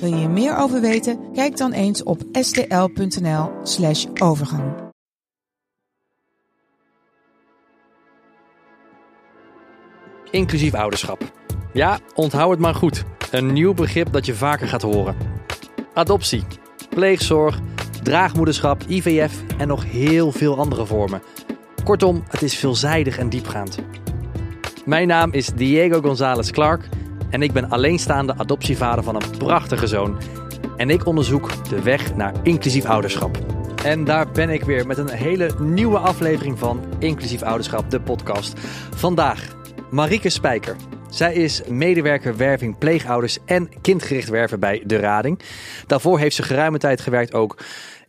Wil je meer over weten? Kijk dan eens op stl.nl/slash overgang. Inclusief ouderschap. Ja, onthoud het maar goed. Een nieuw begrip dat je vaker gaat horen. Adoptie, pleegzorg, draagmoederschap, IVF en nog heel veel andere vormen. Kortom, het is veelzijdig en diepgaand. Mijn naam is Diego González Clark en ik ben alleenstaande adoptievader van een prachtige zoon. En ik onderzoek de weg naar inclusief ouderschap. En daar ben ik weer met een hele nieuwe aflevering van Inclusief Ouderschap, de podcast. Vandaag Marieke Spijker. Zij is medewerker werving pleegouders en kindgericht werven bij De Rading. Daarvoor heeft ze geruime tijd gewerkt ook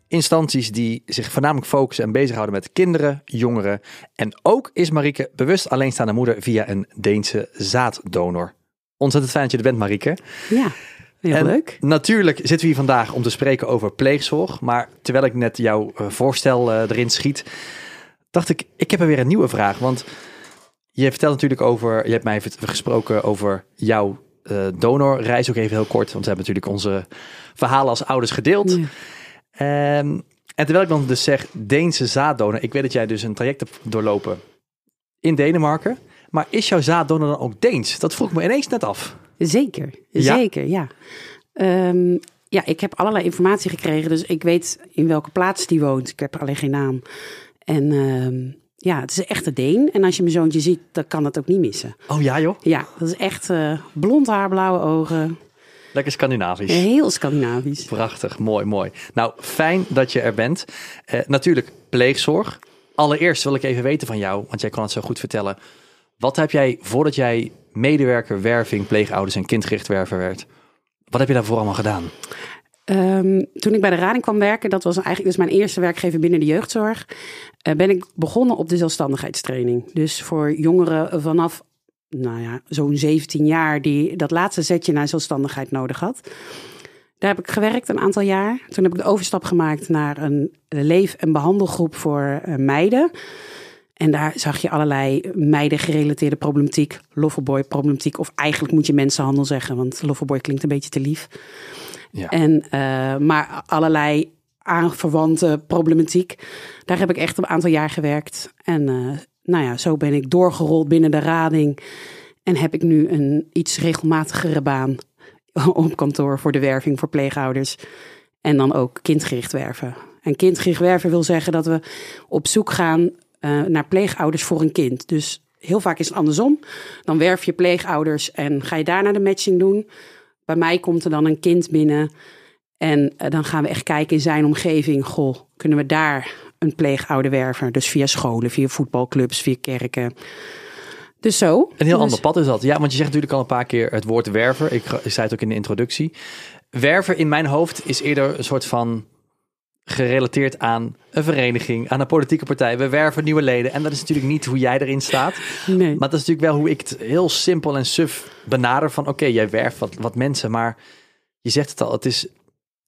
instanties die zich voornamelijk focussen en bezighouden met kinderen, jongeren. En ook is Marieke bewust alleenstaande moeder via een Deense zaaddonor. Ontzettend fijn dat je er bent, Marieke. Ja, heel En leuk. Natuurlijk zitten we hier vandaag om te spreken over pleegzorg. Maar terwijl ik net jouw eh, voorstel eh, erin schiet, dacht ik, ik heb er weer een nieuwe vraag. Want je vertelt natuurlijk over, je hebt mij gesproken over jouw eh, donorreis ook even heel kort. Want we hebben natuurlijk onze verhalen als ouders gedeeld. Ja. Ehm, en terwijl ik dan dus zeg Deense zaaddonor. Ik weet dat jij dus een traject hebt doorlopen in Denemarken. Maar is jouw zaaddonor dan ook Deens? Dat vroeg ik me ineens net af. Zeker, Ja? zeker, ja. Ehm, ja, ik heb allerlei informatie gekregen, dus ik weet in welke plaats die woont. Ik heb alleen geen naam. En ehm, ja, het is echt een Deen. En als je mijn zoontje ziet, dan kan het ook niet missen. Oh ja joh, Ja, dat is echt eh, blond haar, blauwe ogen. lekker Scandinavisch. Heel Scandinavisch. Prachtig, mooi, mooi. Nou, fijn dat je er bent. Eh, natuurlijk pleegzorg. Allereerst wil ik even weten van jou, want jij kan het zo goed vertellen. Wat heb jij voordat jij medewerker werving, pleegouders en kindgericht werver werd? Wat heb je daarvoor allemaal gedaan? Ehm, toen ik bij de Rading kwam werken, dat was eigenlijk dus mijn eerste werkgever binnen de jeugdzorg, eh, ben ik begonnen op de zelfstandigheidstraining. Dus voor jongeren vanaf, nou ja, zo'n 17 jaar die dat laatste zetje naar zelfstandigheid nodig had. Daar heb ik gewerkt een aantal jaar. Toen heb ik de overstap gemaakt naar een leef- en behandelgroep voor eh, meiden. En daar zag je allerlei meiden-gerelateerde problematiek, loverboy problematiek, of eigenlijk moet je mensenhandel zeggen, want loverboy klinkt een beetje te lief. Ja. En, eh, maar allerlei aanverwante problematiek. Daar heb ik echt een aantal jaar gewerkt. En eh, nou ja, zo ben ik doorgerold binnen de rading. En heb ik nu een iets regelmatigere baan op kantoor voor de werving voor pleegouders. En dan ook kindgericht werven. En kindgericht werven wil zeggen dat we op zoek gaan eh, naar pleegouders voor een kind. Dus heel vaak is het andersom. Dan werf je pleegouders en ga je daarna de matching doen. Bij mij komt er dan een kind binnen. En eh, dan gaan we echt kijken in zijn omgeving. Goh, kunnen we daar een pleegouder werven? Dus via scholen, via voetbalclubs, via kerken. Dus zo. Een heel Dus- ander pad is dat. Ja, want je zegt natuurlijk al een paar keer het woord werver. Ik, ik zei het ook in de introductie. Werven in mijn hoofd is eerder een soort van gerelateerd aan een vereniging, aan een politieke partij. We werven nieuwe leden. En dat is natuurlijk niet hoe jij erin staat. Nee. Maar dat is natuurlijk wel hoe ik het heel simpel en suf benader van... oké, jij werft wat, wat mensen, maar je zegt het al, het is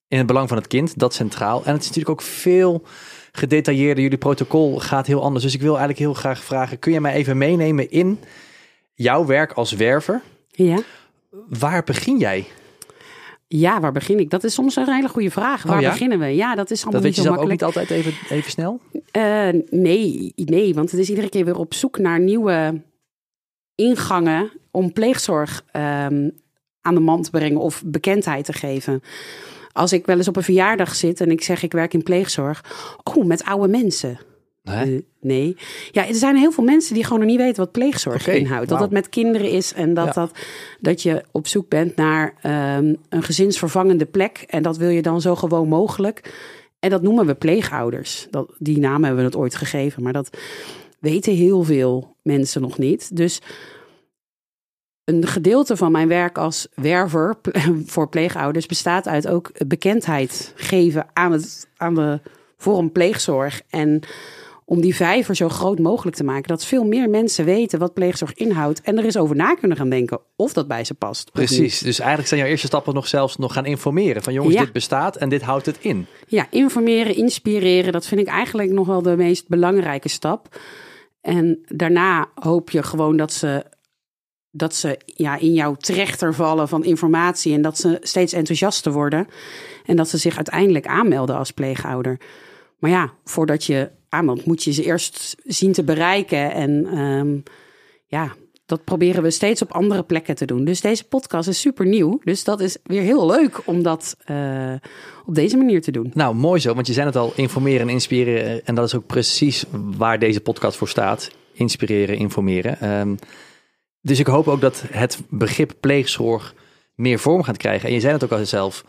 in het belang van het kind, dat centraal. En het is natuurlijk ook veel gedetailleerder. Jullie protocol gaat heel anders. Dus ik wil eigenlijk heel graag vragen, kun je mij even meenemen in jouw werk als werver? Ja. Waar begin jij? Ja, waar begin ik? Dat is soms een hele goede vraag. Waar Oh ja? beginnen we? Ja, dat is allemaal Dat weet je niet zo zelf ook makkelijk. niet altijd even, even snel? Eh, nee, nee, want het is iedere keer weer op zoek naar nieuwe ingangen om pleegzorg ehm, aan de man te brengen of bekendheid te geven. Als ik wel eens op een verjaardag zit en ik zeg ik werk in pleegzorg, oh, met oude mensen. Hè? Eh, nee. Ja, er zijn heel veel mensen die gewoon nog niet weten wat pleegzorg inhoudt. Dat wauw. dat met kinderen is en dat, Ja. dat, dat je op zoek bent naar ehm, een gezinsvervangende plek. En dat wil je dan zo gewoon mogelijk. En dat noemen we pleegouders. Dat, die naam hebben we het ooit gegeven, maar dat weten heel veel mensen nog niet. Dus een gedeelte van mijn werk als werver voor pleegouders bestaat uit ook bekendheid geven aan, het, aan de vorm pleegzorg. En om die vijver zo groot mogelijk te maken. Dat veel meer mensen weten wat pleegzorg inhoudt. En er eens over na kunnen gaan denken of dat bij ze past. Precies. Dus eigenlijk zijn jouw eerste stappen nog zelfs nog gaan informeren. Van jongens, Ja. dit bestaat en dit houdt het in. Ja, informeren, inspireren, dat vind ik eigenlijk nog wel de meest belangrijke stap. En daarna hoop je gewoon dat ze, dat ze ja, in jouw trechter vallen van informatie en dat ze steeds enthousiaster worden. En dat ze zich uiteindelijk aanmelden als pleegouder. Maar ja, voordat je aanmeldt, moet je ze eerst zien te bereiken. En ehm, ja, dat proberen we steeds op andere plekken te doen. Dus deze podcast is super nieuw. Dus dat is weer heel leuk om dat eh, op deze manier te doen. Nou, mooi zo, want je zei het al, informeren en inspireren. En dat is ook precies waar deze podcast voor staat. Inspireren, informeren. Ehm, dus ik hoop ook dat het begrip pleegzorg meer vorm gaat krijgen. En je zei het ook al zelf,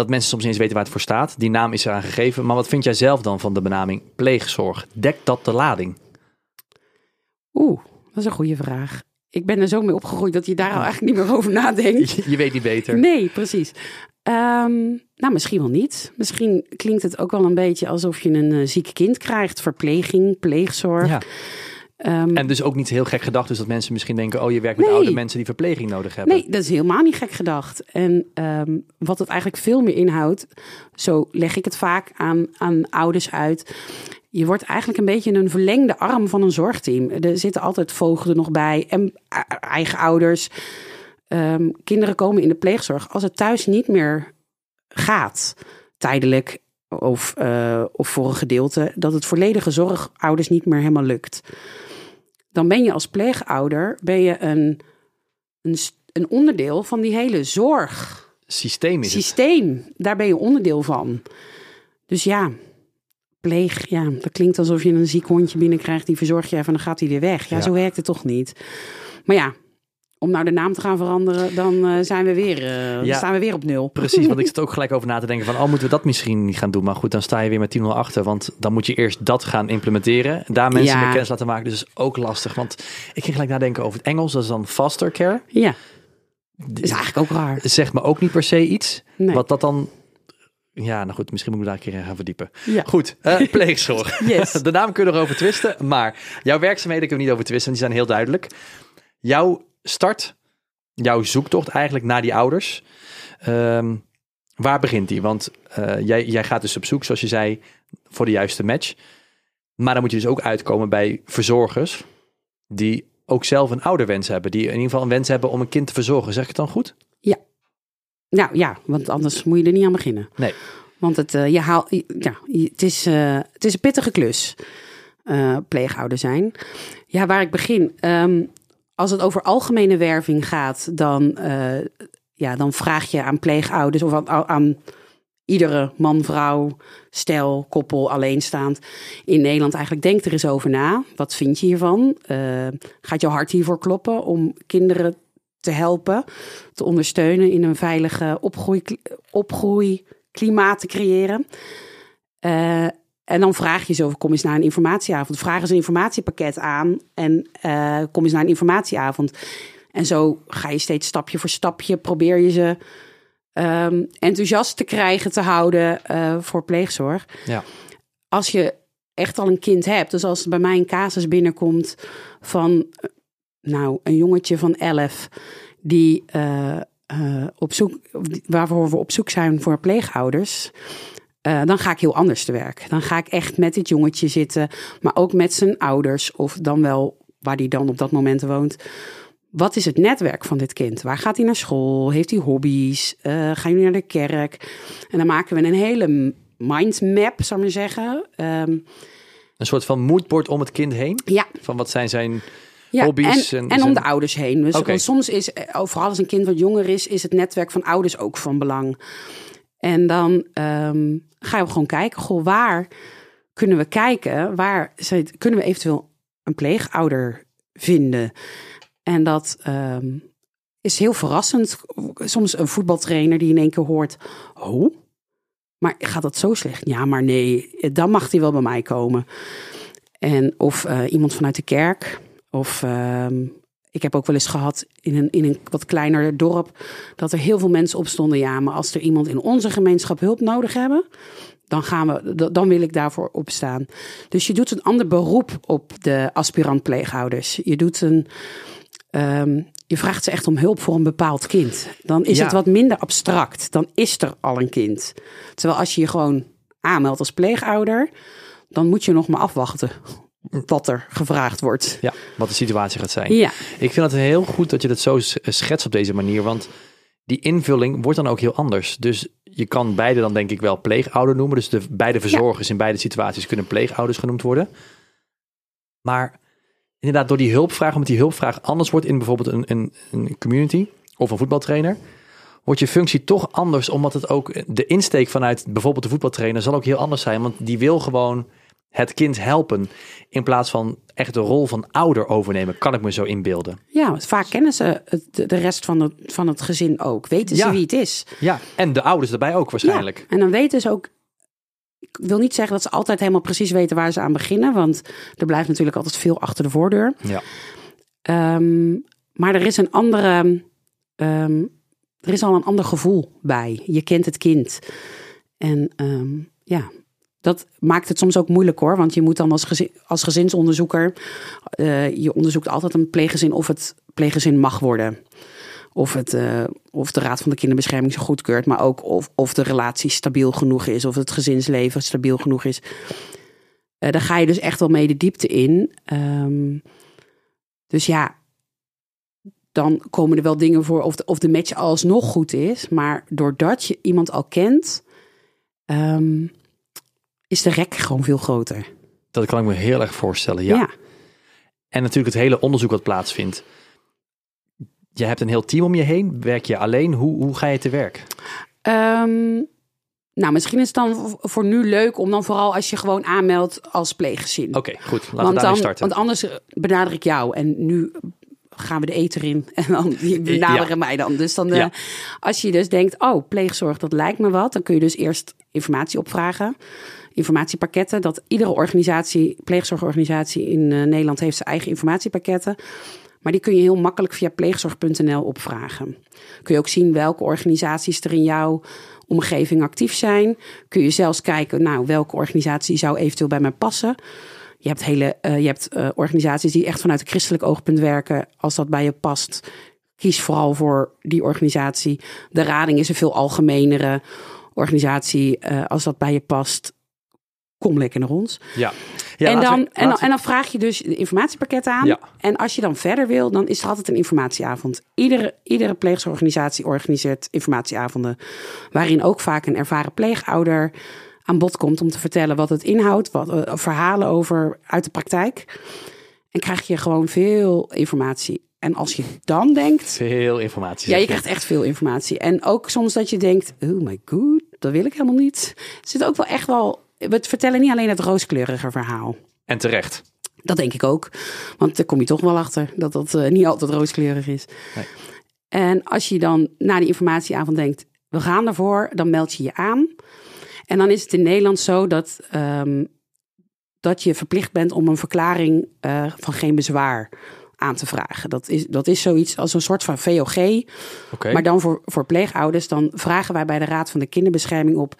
dat mensen soms niet eens weten waar het voor staat. Die naam is eraan gegeven. Maar wat vind jij zelf dan van de benaming pleegzorg? Dekt dat de lading? Oeh, dat is een goede vraag. Ik ben er zo mee opgegroeid dat je daar al eigenlijk niet meer over nadenkt. Je, je weet niet beter. Nee, precies. Ehm, nou, misschien wel niet. Misschien klinkt het ook wel een beetje alsof je een eh, ziek kind krijgt. Verpleging, pleegzorg. Ja. Ehm, En dus ook niet heel gek gedacht, dus dat mensen misschien denken: oh, je werkt met Nee. oude mensen die verpleging nodig hebben. Nee, dat is helemaal niet gek gedacht. En ehm, wat het eigenlijk veel meer inhoudt, zo leg ik het vaak aan, aan ouders uit. Je wordt eigenlijk een beetje een verlengde arm van een zorgteam. Er zitten altijd voogden nog bij en eigen ouders. Ehm, kinderen komen in de pleegzorg als het thuis niet meer gaat, tijdelijk of, eh, of voor een gedeelte, dat het volledige zorgouders niet meer helemaal lukt. Dan ben je als pleegouder ben je een, een, een onderdeel van die hele Systeem is het. zorgsysteem. Daar ben je onderdeel van. Dus ja, pleeg, ja, dat klinkt alsof je een ziek hondje binnenkrijgt, die verzorg je even en dan gaat hij weer weg. Ja, Ja. zo werkt het toch niet. Maar ja, om nou de naam te gaan veranderen, dan eh, zijn we weer, eh, Ja. staan we weer op nul. Precies, want ik zit ook gelijk over na te denken van, oh, moeten we dat misschien niet gaan doen? Maar goed, dan sta je weer met 10-0 achter, want dan moet je eerst dat gaan implementeren. En daar mensen Ja. mee kennis laten maken, dus is ook lastig. Want ik ging gelijk nadenken over het Engels, dat is dan foster care. Ja, dat is eigenlijk ook raar. Zegt me ook niet per se iets. Nee. Wat dat dan... Ja, nou goed, misschien moet ik daar een keer in gaan verdiepen. Ja. Goed, eh, pleegzorg. Yes. De naam kun je nog over twisten, maar jouw werkzaamheden kunnen we niet over twisten, die zijn heel duidelijk. Jouw start, jouw zoektocht eigenlijk naar die ouders, ehm, waar begint die? Want eh, jij, jij gaat dus op zoek, zoals je zei, voor de juiste match. Maar dan moet je dus ook uitkomen bij verzorgers die ook zelf een ouderwens hebben. Die in ieder geval een wens hebben om een kind te verzorgen. Zeg ik het dan goed? Nou ja, want anders moet je er niet aan beginnen. Nee. Want het, eh, je haal, ja, het, is, eh, het is een pittige klus, eh, pleegouder zijn. Ja, waar ik begin. Ehm, als het over algemene werving gaat, dan, eh, ja, dan vraag je aan pleegouders of aan, aan iedere man, vrouw, stel, koppel, alleenstaand in Nederland eigenlijk denk er eens over na. Wat vind je hiervan? Eh, gaat jouw hart hiervoor kloppen om kinderen te helpen, te ondersteunen in een veilige opgroei, opgroeiklimaat te creëren? Eh, en dan vraag je zo, kom eens naar een informatieavond. Vraag eens een informatiepakket aan en eh, kom eens naar een informatieavond. En zo ga je steeds stapje voor stapje, probeer je ze ehm, enthousiast te krijgen, te houden eh, voor pleegzorg. Ja. Als je echt al een kind hebt, dus als bij mij een casus binnenkomt van eh, nou, een jongetje van 11 die op zoek, waarvoor we op zoek zijn voor pleegouders. Eh, dan ga ik heel anders te werk. Dan ga ik echt met dit jongetje zitten, maar ook met zijn ouders, of dan wel waar die dan op dat moment woont. Wat is het netwerk van dit kind? Waar gaat hij naar school? Heeft hij hobby's? Eh, gaan jullie naar de kerk? En dan maken we een hele mindmap, zou ik maar zeggen. Ehm, Een soort van moodboard om het kind heen. ja, Van wat zijn zijn ja, hobby's. En, en- en, om de ouders heen. Dus soms is, eh, vooral als een kind wat jonger is, is het netwerk van ouders ook van belang. En dan ehm, gaan we gewoon kijken, goh, waar kunnen we kijken? Waar kunnen we eventueel een pleegouder vinden? En dat ehm, is heel verrassend. Soms een voetbaltrainer die in één keer hoort, oh, maar gaat dat zo slecht? Ja, maar nee, dan mag hij wel bij mij komen. En of eh, iemand vanuit de kerk. Of ehm, ik heb ook wel eens gehad in een, in een wat kleiner dorp dat er heel veel mensen opstonden. Ja, maar als er iemand in onze gemeenschap hulp nodig hebben, dan, gaan we, dan wil ik daarvoor opstaan. Dus je doet een ander beroep op de aspirant pleegouders. Je doet een. ehm, je vraagt ze echt om hulp voor een bepaald kind. Dan is Ja. het wat minder abstract. Dan is er al een kind. Terwijl als je je gewoon aanmeldt als pleegouder, dan moet je nog maar afwachten wat er gevraagd wordt. Ja, wat de situatie gaat zijn. Ja, Ik vind het heel goed dat je het zo schetst op deze manier, want die invulling wordt dan ook heel anders. Dus je kan beide dan denk ik wel pleegouder noemen. Dus de beide verzorgers in beide situaties kunnen pleegouders genoemd worden. Maar inderdaad, door die hulpvraag, omdat die hulpvraag anders wordt in bijvoorbeeld een, een, een community of een voetbaltrainer, wordt je functie toch anders, omdat het ook de insteek vanuit bijvoorbeeld de voetbaltrainer zal ook heel anders zijn. Want die wil gewoon het kind helpen in plaats van echt de rol van ouder overnemen, kan ik me zo inbeelden. ja want vaak kennen ze de rest van het, van het gezin ook. Weten ze wie het is. Ja, en de ouders erbij ook waarschijnlijk. Ja, en dan weten ze ook. Ik wil niet zeggen dat ze altijd helemaal precies weten waar ze aan beginnen, want er blijft natuurlijk altijd veel achter de voordeur. Ja. Ehm, maar er is een andere. ehm, er is al een ander gevoel bij. Je kent het kind. En ehm, ja, dat maakt het soms ook moeilijk hoor. Want je moet dan als, als gezinsonderzoeker. eh, je onderzoekt altijd een pleeggezin of het pleeggezin mag worden. Of, het, eh, of de Raad van de Kinderbescherming zo goedkeurt. Maar ook of, of de relatie stabiel genoeg is. Of het gezinsleven stabiel genoeg is. Eh, daar ga je dus echt wel mee de diepte in. Ehm, dus ja, dan komen er wel dingen voor of de, of de match alsnog goed is. Maar doordat je iemand al kent, ehm, is de rek gewoon veel groter. Dat kan ik me heel erg voorstellen, ja. ja. En natuurlijk het hele onderzoek wat plaatsvindt. Je hebt een heel team om je heen. Werk je alleen? Hoe, hoe ga je te werk? Ehm, nou, misschien is het dan voor nu leuk om dan vooral als je gewoon aanmeldt als pleeggezin. Oké, goed. Laten we want, daarmee dan, starten. want anders benader ik jou en nu gaan we de eter in en dan die benaderen Ja. mij dan. Dus dan, eh, Ja. als je dus denkt, oh, pleegzorg, dat lijkt me wat, dan kun je dus eerst informatie opvragen. Informatiepakketten, dat iedere organisatie, pleegzorgorganisatie in eh, Nederland heeft zijn eigen informatiepakketten. Maar die kun je heel makkelijk via pleegzorg.nl opvragen. Kun je ook zien welke organisaties er in jouw omgeving actief zijn. Kun je zelfs kijken, nou, welke organisatie zou eventueel bij mij passen. Je hebt, hele, eh, je hebt eh, organisaties die echt vanuit een christelijk oogpunt werken. Als dat bij je past, kies vooral voor die organisatie. De Rading is een veel algemenere organisatie. Als dat bij je past, kom lekker naar ons. Ja. ja en, dan, we- en, dan, en dan vraag je dus de informatiepakketten aan. Ja. En als je dan verder wil, dan is er altijd een informatieavond. Iedere, iedere pleegzorgorganisatie organiseert informatieavonden. Waarin ook vaak een ervaren pleegouder aan bod komt om te vertellen wat het inhoudt. Wat, eh, verhalen over uit de praktijk. En krijg je gewoon veel informatie. En als je dan denkt, Veel informatie. ja, je krijgt echt veel informatie. En ook soms dat je denkt, oh my god, dat wil ik helemaal niet. Er zit ook wel echt wel, we vertellen niet alleen het rooskleurige verhaal. En terecht. Dat denk ik ook. Want daar kom je toch wel achter dat dat eh, niet altijd rooskleurig is. Nee. En als je dan na die informatieavond denkt, we gaan ervoor, dan meld je je aan. En dan is het in Nederland zo dat, ehm, dat je verplicht bent om een verklaring eh, van geen bezwaar aan te vragen. Dat is, dat is zoiets als een soort van VOG. Maar dan voor, voor pleegouders, dan vragen wij bij de Raad van de Kinderbescherming op: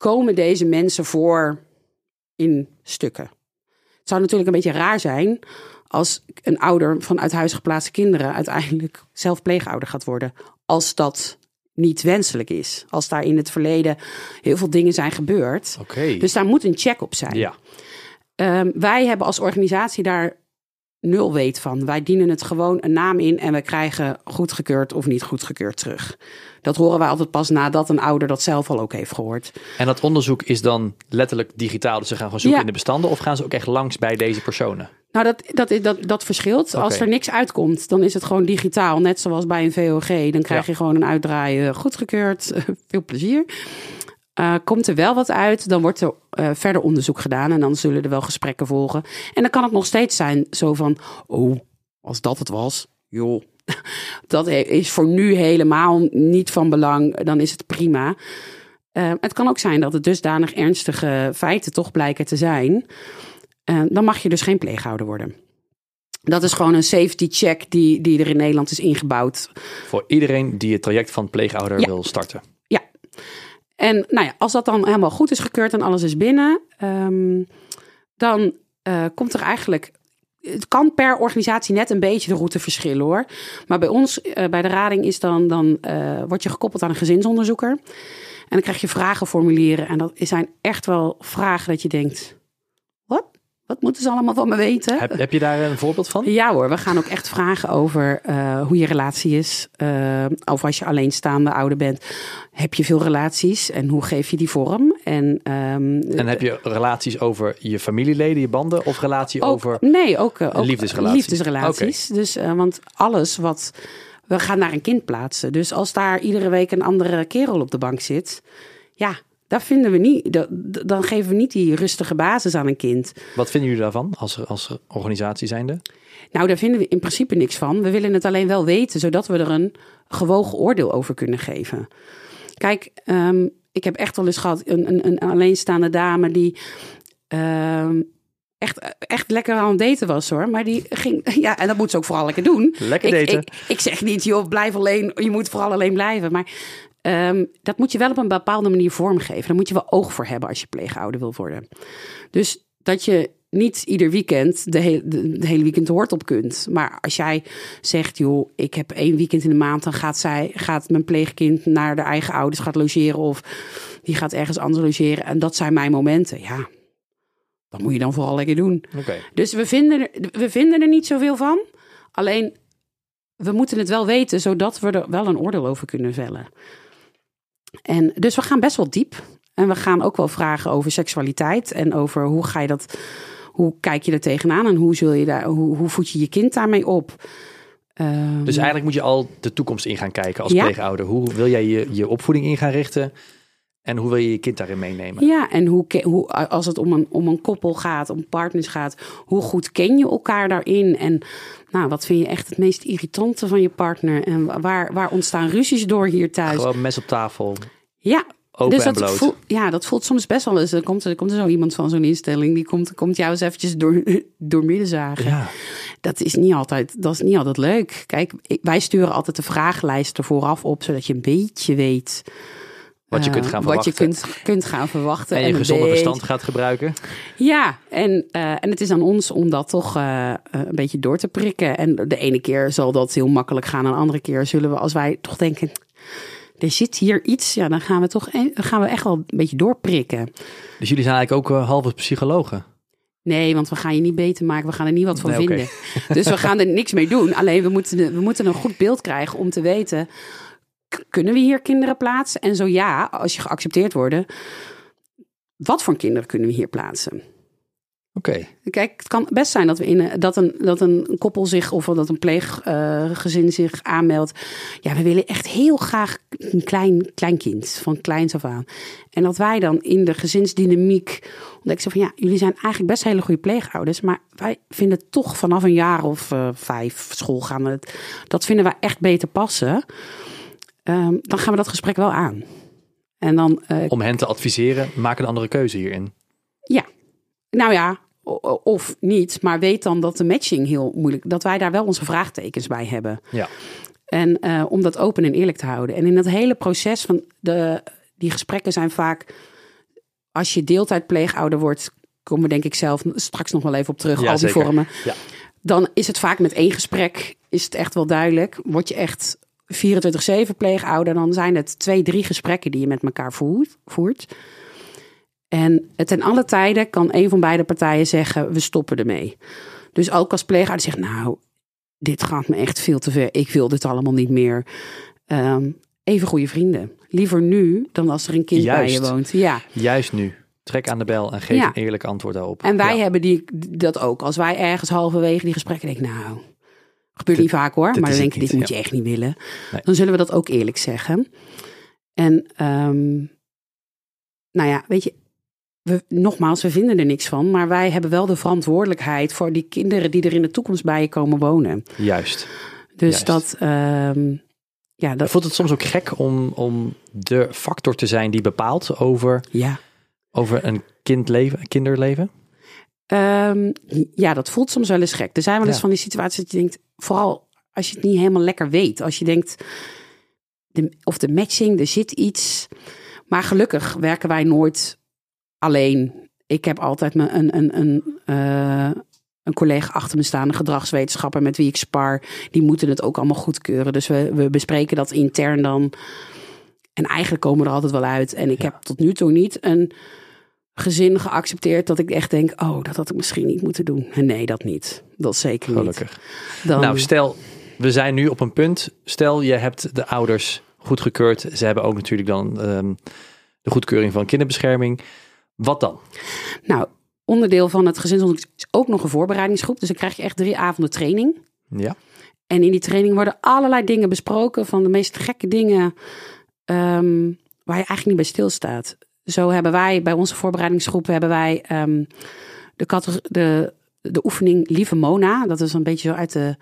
komen deze mensen voor in stukken? Het zou natuurlijk een beetje raar zijn als een ouder van uit huis geplaatste kinderen uiteindelijk zelf pleegouder gaat worden. Als dat niet wenselijk is. Als daar in het verleden heel veel dingen zijn gebeurd. Dus daar moet een check op zijn. ja. Ehm, wij hebben als organisatie daar nul weet van. Wij dienen het gewoon een naam in en we krijgen goedgekeurd of niet goedgekeurd terug. Dat horen wij altijd pas nadat een ouder dat zelf al ook heeft gehoord. En dat onderzoek is dan letterlijk digitaal. Dus ze gaan gewoon zoeken Ja. in de bestanden. Of gaan ze ook echt langs bij deze personen? Nou, dat, dat, dat, dat verschilt. Als er niks uitkomt, dan is het gewoon digitaal. Net zoals bij een VOG. Dan krijg Ja. je gewoon een uitdraaien goedgekeurd. Veel plezier. Eh, komt er wel wat uit, dan wordt er eh, verder onderzoek gedaan. En dan zullen er wel gesprekken volgen. En dan kan het nog steeds zijn zo van... Oh, als dat het was, joh. Dat is voor nu helemaal niet van belang. Dan is het prima. Eh, het kan ook zijn dat het dusdanig ernstige feiten toch blijken te zijn. Dan mag je dus geen pleeghouder worden. Dat is gewoon een safety check die, die er in Nederland is ingebouwd. Voor iedereen die het traject van pleegouder Ja. wil starten. Ja. En nou ja, als dat dan helemaal goed is gekeurd en alles is binnen, ehm, dan eh, komt er eigenlijk. Het kan per organisatie net een beetje de route verschillen hoor. Maar bij ons, eh, bij de rading, is dan, dan eh, word je gekoppeld aan een gezinsonderzoeker. En dan krijg je vragenformulieren. En dat zijn echt wel vragen dat je denkt: wat? Moeten ze allemaal van me weten? Heb, heb je daar een voorbeeld van? Ja hoor, we gaan ook echt vragen over eh, hoe je relatie is. eh, of als je alleenstaande ouder bent, heb je veel relaties en hoe geef je die vorm? En, ehm, En heb je relaties over je familieleden, je banden of relatie ook, over... nee, ook, eh, ook liefdesrelatie. liefdesrelaties. Dus, want alles wat we gaan naar een kind plaatsen. Dus als daar iedere week een andere kerel op de bank zit, ja, daar vinden we niet. da- da- Dan geven we niet die rustige basis aan een kind. Wat vinden jullie daarvan als, als organisatie zijnde? Nou, daar vinden we in principe niks van. We willen het alleen wel weten, zodat we er een gewogen oordeel over kunnen geven. Kijk, ehm, ik heb echt wel eens gehad een, een, een alleenstaande dame die ehm, echt, echt lekker aan het daten was hoor. Maar die ging, ja, en dat moet ze ook vooral lekker doen. Lekker Ik, daten. ik, ik zeg niet, joh, blijf alleen, je moet vooral alleen blijven. Maar ehm, dat moet je wel op een bepaalde manier vormgeven. Daar moet je wel oog voor hebben als je pleegouder wil worden. Dus dat je niet ieder weekend de, hele de, de hele weekend de hoort op kunt. Maar als jij zegt, joh, ik heb één weekend in de maand, dan gaat, zij, gaat mijn pleegkind naar de eigen ouders, gaat logeren of die gaat ergens anders logeren. En dat zijn mijn momenten. Ja, dat moet je dan vooral lekker doen. Dus we vinden, er, we vinden er niet zoveel van. Alleen, we moeten het wel weten, zodat we er wel een oordeel over kunnen vellen. En dus we gaan best wel diep. En we gaan ook wel vragen over seksualiteit en over hoe ga je dat, hoe kijk je er tegenaan en hoe zul je daar, hoe, hoe voed je je kind daarmee op? Ehm, Dus eigenlijk moet je al de toekomst in gaan kijken als Ja. pleegouder. Hoe wil jij je, je opvoeding in gaan richten? En hoe wil je je kind daarin meenemen? Ja, en hoe, hoe, als het om een, om een koppel gaat, om partners gaat, hoe goed ken je elkaar daarin? En nou, wat vind je echt het meest irritante van je partner? En waar, waar ontstaan ruzies door hier thuis? Gewoon mes op tafel, ja, open dus en dat bloot. voelt, ja, dat voelt soms best wel eens. Er komt, er komt er zo iemand van zo'n instelling, die komt, komt jou eens eventjes door, door midden zagen. Ja, Dat is niet altijd, dat is niet altijd leuk. Kijk, wij sturen altijd de vragenlijst er vooraf op, zodat je een beetje weet wat je eh, kunt gaan wat verwachten. je kunt, kunt gaan verwachten. en je een gezonde beetje- verstand gaat gebruiken. Ja, en, eh, en het is aan ons om dat toch eh, eh, een beetje door te prikken. En de ene keer zal dat heel makkelijk gaan. En de andere keer zullen we, als wij toch denken, er zit hier iets. Ja, dan gaan we toch gaan we echt wel een beetje doorprikken. Dus jullie zijn eigenlijk ook eh, halve psychologen. Nee, want we gaan je niet beter maken. We gaan er niet wat van Nee, vinden. Dus we gaan er niks mee doen. Alleen we moeten, we moeten een goed beeld krijgen om te weten... kunnen we hier kinderen plaatsen? En zo ja, als je geaccepteerd wordt... wat voor kinderen kunnen we hier plaatsen? Oké, Kijk, het kan best zijn dat, we in, een- dat, een, dat een koppel zich of dat een pleeggezin zich aanmeldt. Ja, we willen echt heel graag een klein, klein kind, van kleins af aan. En dat wij dan in de gezinsdynamiek ontdekken zo van ja, jullie zijn eigenlijk best hele goede pleegouders, maar wij vinden toch vanaf een jaar of eh, vijf school gaan we het, dat vinden wij echt beter passen. Ehm, dan gaan we dat gesprek wel aan. En dan eh, om hen te adviseren, maak een andere keuze hierin. ja, nou ja, of niet. Maar weet dan dat de matching heel moeilijk... dat wij daar wel onze vraagtekens bij hebben. Ja, En eh, om dat open en eerlijk te houden. En in dat hele proces van de... die gesprekken zijn vaak... als je deeltijdpleegouder wordt... komen we denk ik zelf straks nog wel even op terug. Ja, al die zeker. vormen. Ja. Dan is het vaak met één gesprek... is het echt wel duidelijk. Word je echt 24-7 pleegouder... dan zijn het twee, drie gesprekken die je met elkaar voert. En ten alle tijden kan een van beide partijen zeggen: we stoppen ermee. Dus ook als pleegouder zegt: Nou, dit gaat me echt veel te ver. Ik wil dit allemaal niet meer. Ehm, even goede vrienden. Liever nu dan als er een kind Juist. bij je woont. Ja. juist nu. Trek aan de bel en geef Ja. een eerlijk antwoord daarop. En wij Ja. hebben die, dat ook. Als wij ergens halverwege die gesprekken denken: Nou, gebeurt niet vaak hoor. dit Maar dan denk je: Dit moet ja. je echt niet willen. Nee. Dan zullen we dat ook eerlijk zeggen. En ehm, nou ja, weet je, we, nogmaals, we vinden er niks van. Maar wij hebben wel de verantwoordelijkheid voor die kinderen die er in de toekomst bij je komen wonen. Juist. Dus Juist. dat, ehm, ja, dat, Voelt het soms ook gek om, om de factor te zijn die bepaalt over, ja. over een kindleven, kinderleven? Ehm, ja, dat voelt soms wel eens gek. Er zijn wel eens Ja. van die situaties dat je denkt, vooral als je het niet helemaal lekker weet. Als je denkt, de, of de matching, er zit iets. Maar gelukkig werken wij nooit alleen. Ik heb altijd me een, een, een, eh, een collega achter me staan, een gedragswetenschapper met wie ik spar. Die moeten het ook allemaal goedkeuren. Dus we, we bespreken dat intern dan. En eigenlijk komen we er altijd wel uit. En ik heb tot nu toe niet een gezin geaccepteerd dat ik echt denk, oh, dat had ik misschien niet moeten doen. Nee, dat niet. Dat zeker niet. Gelukkig. Dan, Nou, stel, we zijn nu op een punt. Stel, je hebt de ouders goedgekeurd. Ze hebben ook natuurlijk dan ehm, de goedkeuring van kinderbescherming. Wat dan? nou, onderdeel van het gezinsonderzoek is ook nog een voorbereidingsgroep. Dus dan krijg je echt drie avonden training. Ja. En in die training worden allerlei dingen besproken, van de meest gekke dingen ehm, waar je eigenlijk niet bij stilstaat. Zo hebben wij bij onze voorbereidingsgroep hebben wij ehm, de, de, de oefening Lieve Mona. Dat is een beetje zo uit de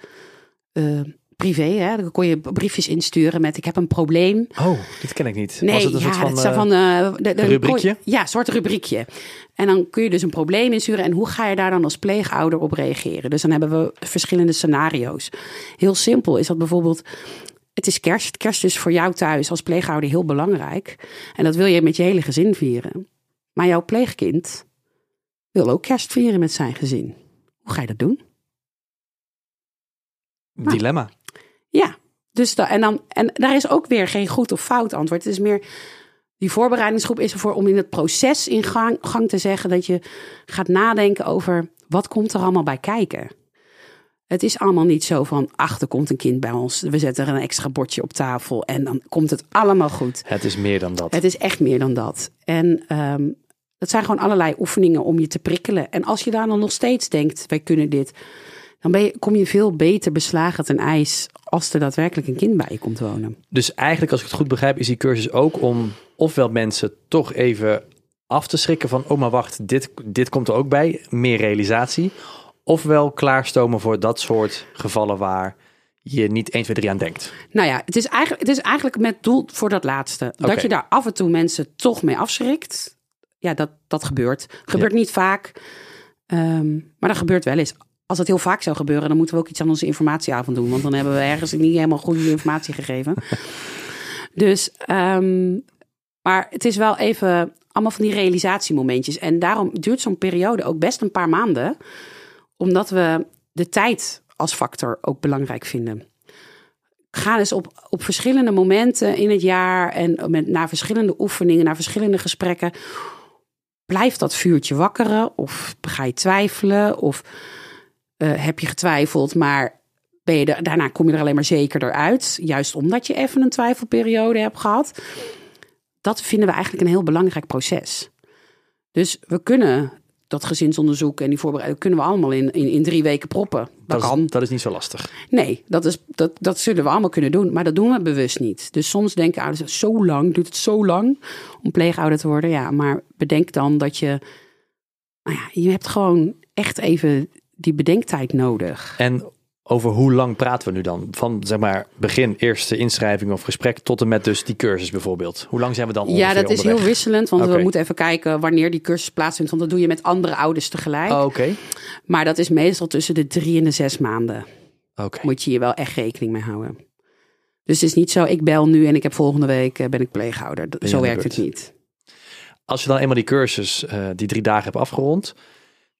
eh, privé. Hè? Dan kon je briefjes insturen met ik heb een probleem. Oh, dit ken ik niet. Nee, Was het een ja, soort van, dat is zo eh, van eh, de, de, rubriekje? Ja, een soort rubriekje. En dan kun je dus een probleem insturen. En hoe ga je daar dan als pleegouder op reageren? Dus dan hebben we verschillende scenario's. Heel simpel is dat bijvoorbeeld. Het is kerst. Kerst is voor jou thuis als pleegouder heel belangrijk. En dat wil je met je hele gezin vieren. Maar jouw pleegkind wil ook kerst vieren met zijn gezin. Hoe ga je dat doen? dilemma. Ja, dus da, en, dan, en daar is ook weer geen goed of fout antwoord. Het is meer, die voorbereidingsgroep is ervoor om in het proces in gang, gang te zeggen dat je gaat nadenken over wat komt er allemaal bij kijken. Het is allemaal niet zo van, ach, er komt een kind bij ons. We zetten er een extra bordje op tafel en dan komt het allemaal goed. Het is meer dan dat. Het is echt meer dan dat. En ehm dat zijn gewoon allerlei oefeningen om je te prikkelen. En als je daar dan nog steeds denkt, wij kunnen dit, dan ben je, kom je veel beter beslagen ten ijs als er daadwerkelijk een kind bij je komt wonen. Dus eigenlijk, als ik het goed begrijp, is die cursus ook om ofwel mensen toch even af te schrikken van, oh maar wacht, dit, dit komt er ook bij, meer realisatie. Ofwel klaarstomen voor dat soort gevallen waar je niet 1, 2, 3 aan denkt. Nou ja, het is eigenlijk, het is eigenlijk met doel voor dat laatste. Dat je daar af en toe mensen toch mee afschrikt. Ja, dat, dat gebeurt. Gebeurt niet vaak. Ehm, maar dat gebeurt wel eens. Als het heel vaak zou gebeuren, dan moeten we ook iets aan onze informatieavond doen. Want dan hebben we ergens niet helemaal goede informatie gegeven. dus, ehm, maar het is wel even allemaal van die realisatiemomentjes. En daarom duurt zo'n periode ook best een paar maanden. Omdat we de tijd als factor ook belangrijk vinden. Ga dus op, op verschillende momenten in het jaar en met, naar verschillende oefeningen, naar verschillende gesprekken. Blijft dat vuurtje wakkeren? Of ga je twijfelen? Of eh, heb je getwijfeld, maar ben je daarna kom je er alleen maar zekerder uit? Juist omdat je even een twijfelperiode hebt gehad. Dat vinden we eigenlijk een heel belangrijk proces. Dus we kunnen dat gezinsonderzoek en die voorbereiding kunnen we allemaal in, in, in drie weken proppen. Dat, Dat, kan. is, dat is niet zo lastig. Nee, dat, is, dat, dat zullen we allemaal kunnen doen. Maar dat doen we bewust niet. Dus soms denken ouders, zo lang, duurt het zo lang om pleegouder te worden. Ja, maar bedenk dan dat je, nou ja, je hebt gewoon echt even die bedenktijd nodig. En over hoe lang praten we nu dan? Van zeg maar begin, eerste inschrijving of gesprek tot en met dus die cursus bijvoorbeeld. Hoe lang zijn we dan Ja, ongeveer dat is heel wisselend. Want we moeten even kijken wanneer die cursus plaatsvindt. Want dat doe je met andere ouders tegelijk. Oh, Oké, Maar dat is meestal tussen de drie en de zes maanden. oké. Moet je hier wel echt rekening mee houden. Dus het is niet zo, ik bel nu en ik heb volgende week eh, ben ik Ben je Zo werkt het niet. Als je dan eenmaal die cursus, eh, die drie dagen hebt afgerond,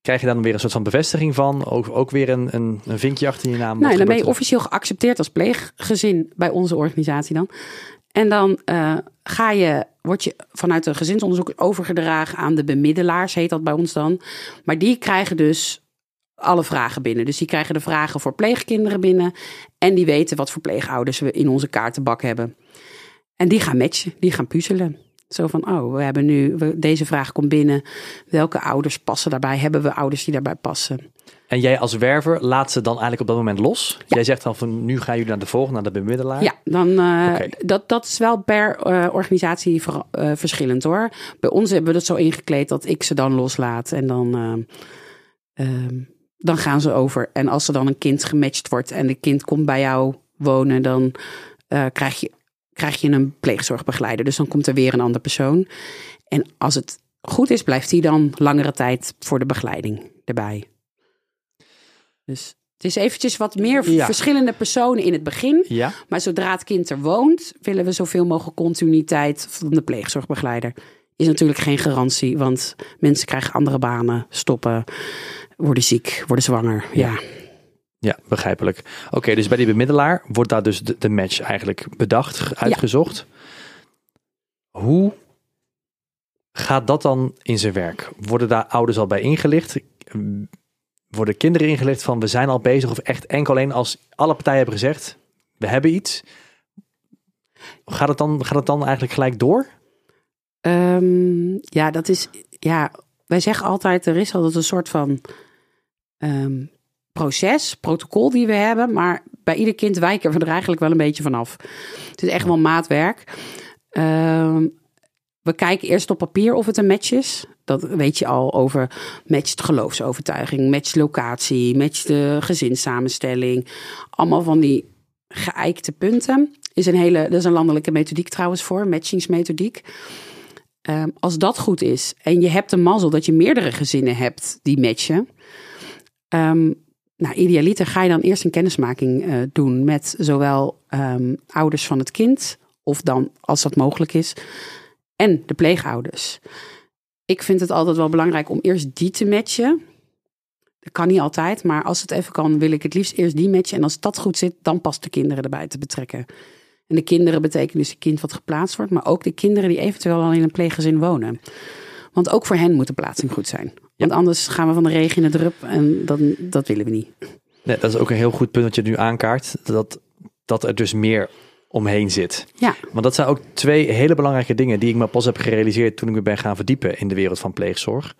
krijg je dan weer een soort van bevestiging van, ook, ook weer een, een, een vinkje achter je naam. Nou, dan ben je officieel geaccepteerd als pleeggezin bij onze organisatie dan. En dan eh, ga je, word je vanuit een gezinsonderzoek overgedragen aan de bemiddelaars, heet dat bij ons dan. Maar die krijgen dus alle vragen binnen. Dus die krijgen de vragen voor pleegkinderen binnen. En die weten wat voor pleegouders we in onze kaartenbak hebben. En die gaan matchen, die gaan puzzelen. Zo van, oh, we hebben nu, we, deze vraag komt binnen. Welke ouders passen daarbij? Hebben we ouders die daarbij passen? En jij als werver laat ze dan eigenlijk op dat moment los? Jij zegt dan van, nu gaan jullie naar de volgende, naar de bemiddelaar? Ja, dan, eh, dat, dat is wel per eh, organisatie ver- eh, verschillend hoor. Bij ons hebben we dat zo ingekleed dat ik ze dan loslaat. En dan, eh, ehm, dan gaan ze over. En als er dan een kind gematcht wordt en de kind komt bij jou wonen, dan krijg, je, krijg je een pleegzorgbegeleider. Dus dan komt er weer een andere persoon. En als het goed is, blijft die dan langere tijd voor de begeleiding. erbij. Dus het is eventjes wat meer Ja. verschillende personen in het begin. Ja. Maar zodra het kind er woont, willen we zoveel mogelijk continuïteit van de pleegzorgbegeleider. Is natuurlijk geen garantie, want mensen krijgen andere banen, stoppen, worden ziek, worden zwanger. Ja, Ja, begrijpelijk. Oké, dus bij die bemiddelaar wordt daar dus de, de match eigenlijk bedacht, uitgezocht. Hoe gaat dat dan in zijn werk? Worden daar ouders al bij ingelicht? Worden kinderen ingelicht van we zijn al bezig of echt enkel alleen als alle partijen hebben gezegd we hebben iets? Gaat het dan, gaat het dan eigenlijk gelijk door? Ehm, ja, dat is. Ja, wij zeggen altijd: er is altijd een soort van ehm, proces, protocol die we hebben. Maar bij ieder kind wijken we er eigenlijk wel een beetje vanaf. Het is echt wel maatwerk. Ehm, we kijken eerst op papier of het een match is. Dat weet je al over matcht geloofsovertuiging, matcht locatie, matcht de gezinssamenstelling. Allemaal van die geëikte punten. Is een hele, dat is een landelijke methodiek trouwens voor, matchingsmethodiek. Ehm, als dat goed is en je hebt de mazzel dat je meerdere gezinnen hebt die matchen. ehm, nou, idealiter ga je dan eerst een kennismaking eh, doen met zowel ehm, ouders van het kind, of dan als dat mogelijk is, en de pleegouders. Ik vind het altijd wel belangrijk om eerst die te matchen. Dat kan niet altijd, maar als het even kan, wil ik het liefst eerst die matchen. En als dat goed zit, dan pas de kinderen erbij te betrekken. En de kinderen betekenen dus een kind wat geplaatst wordt, maar ook de kinderen die eventueel al in een pleeggezin wonen. Want ook voor hen moet de plaatsing goed zijn. Want anders gaan we van de regen in het drup en dan, dat willen we niet. Nee, dat is ook een heel goed punt wat je nu aankaart. Dat, dat er dus meer omheen zit. Ja, Want dat zijn ook twee hele belangrijke dingen die ik me pas heb gerealiseerd toen ik me ben gaan verdiepen in de wereld van pleegzorg.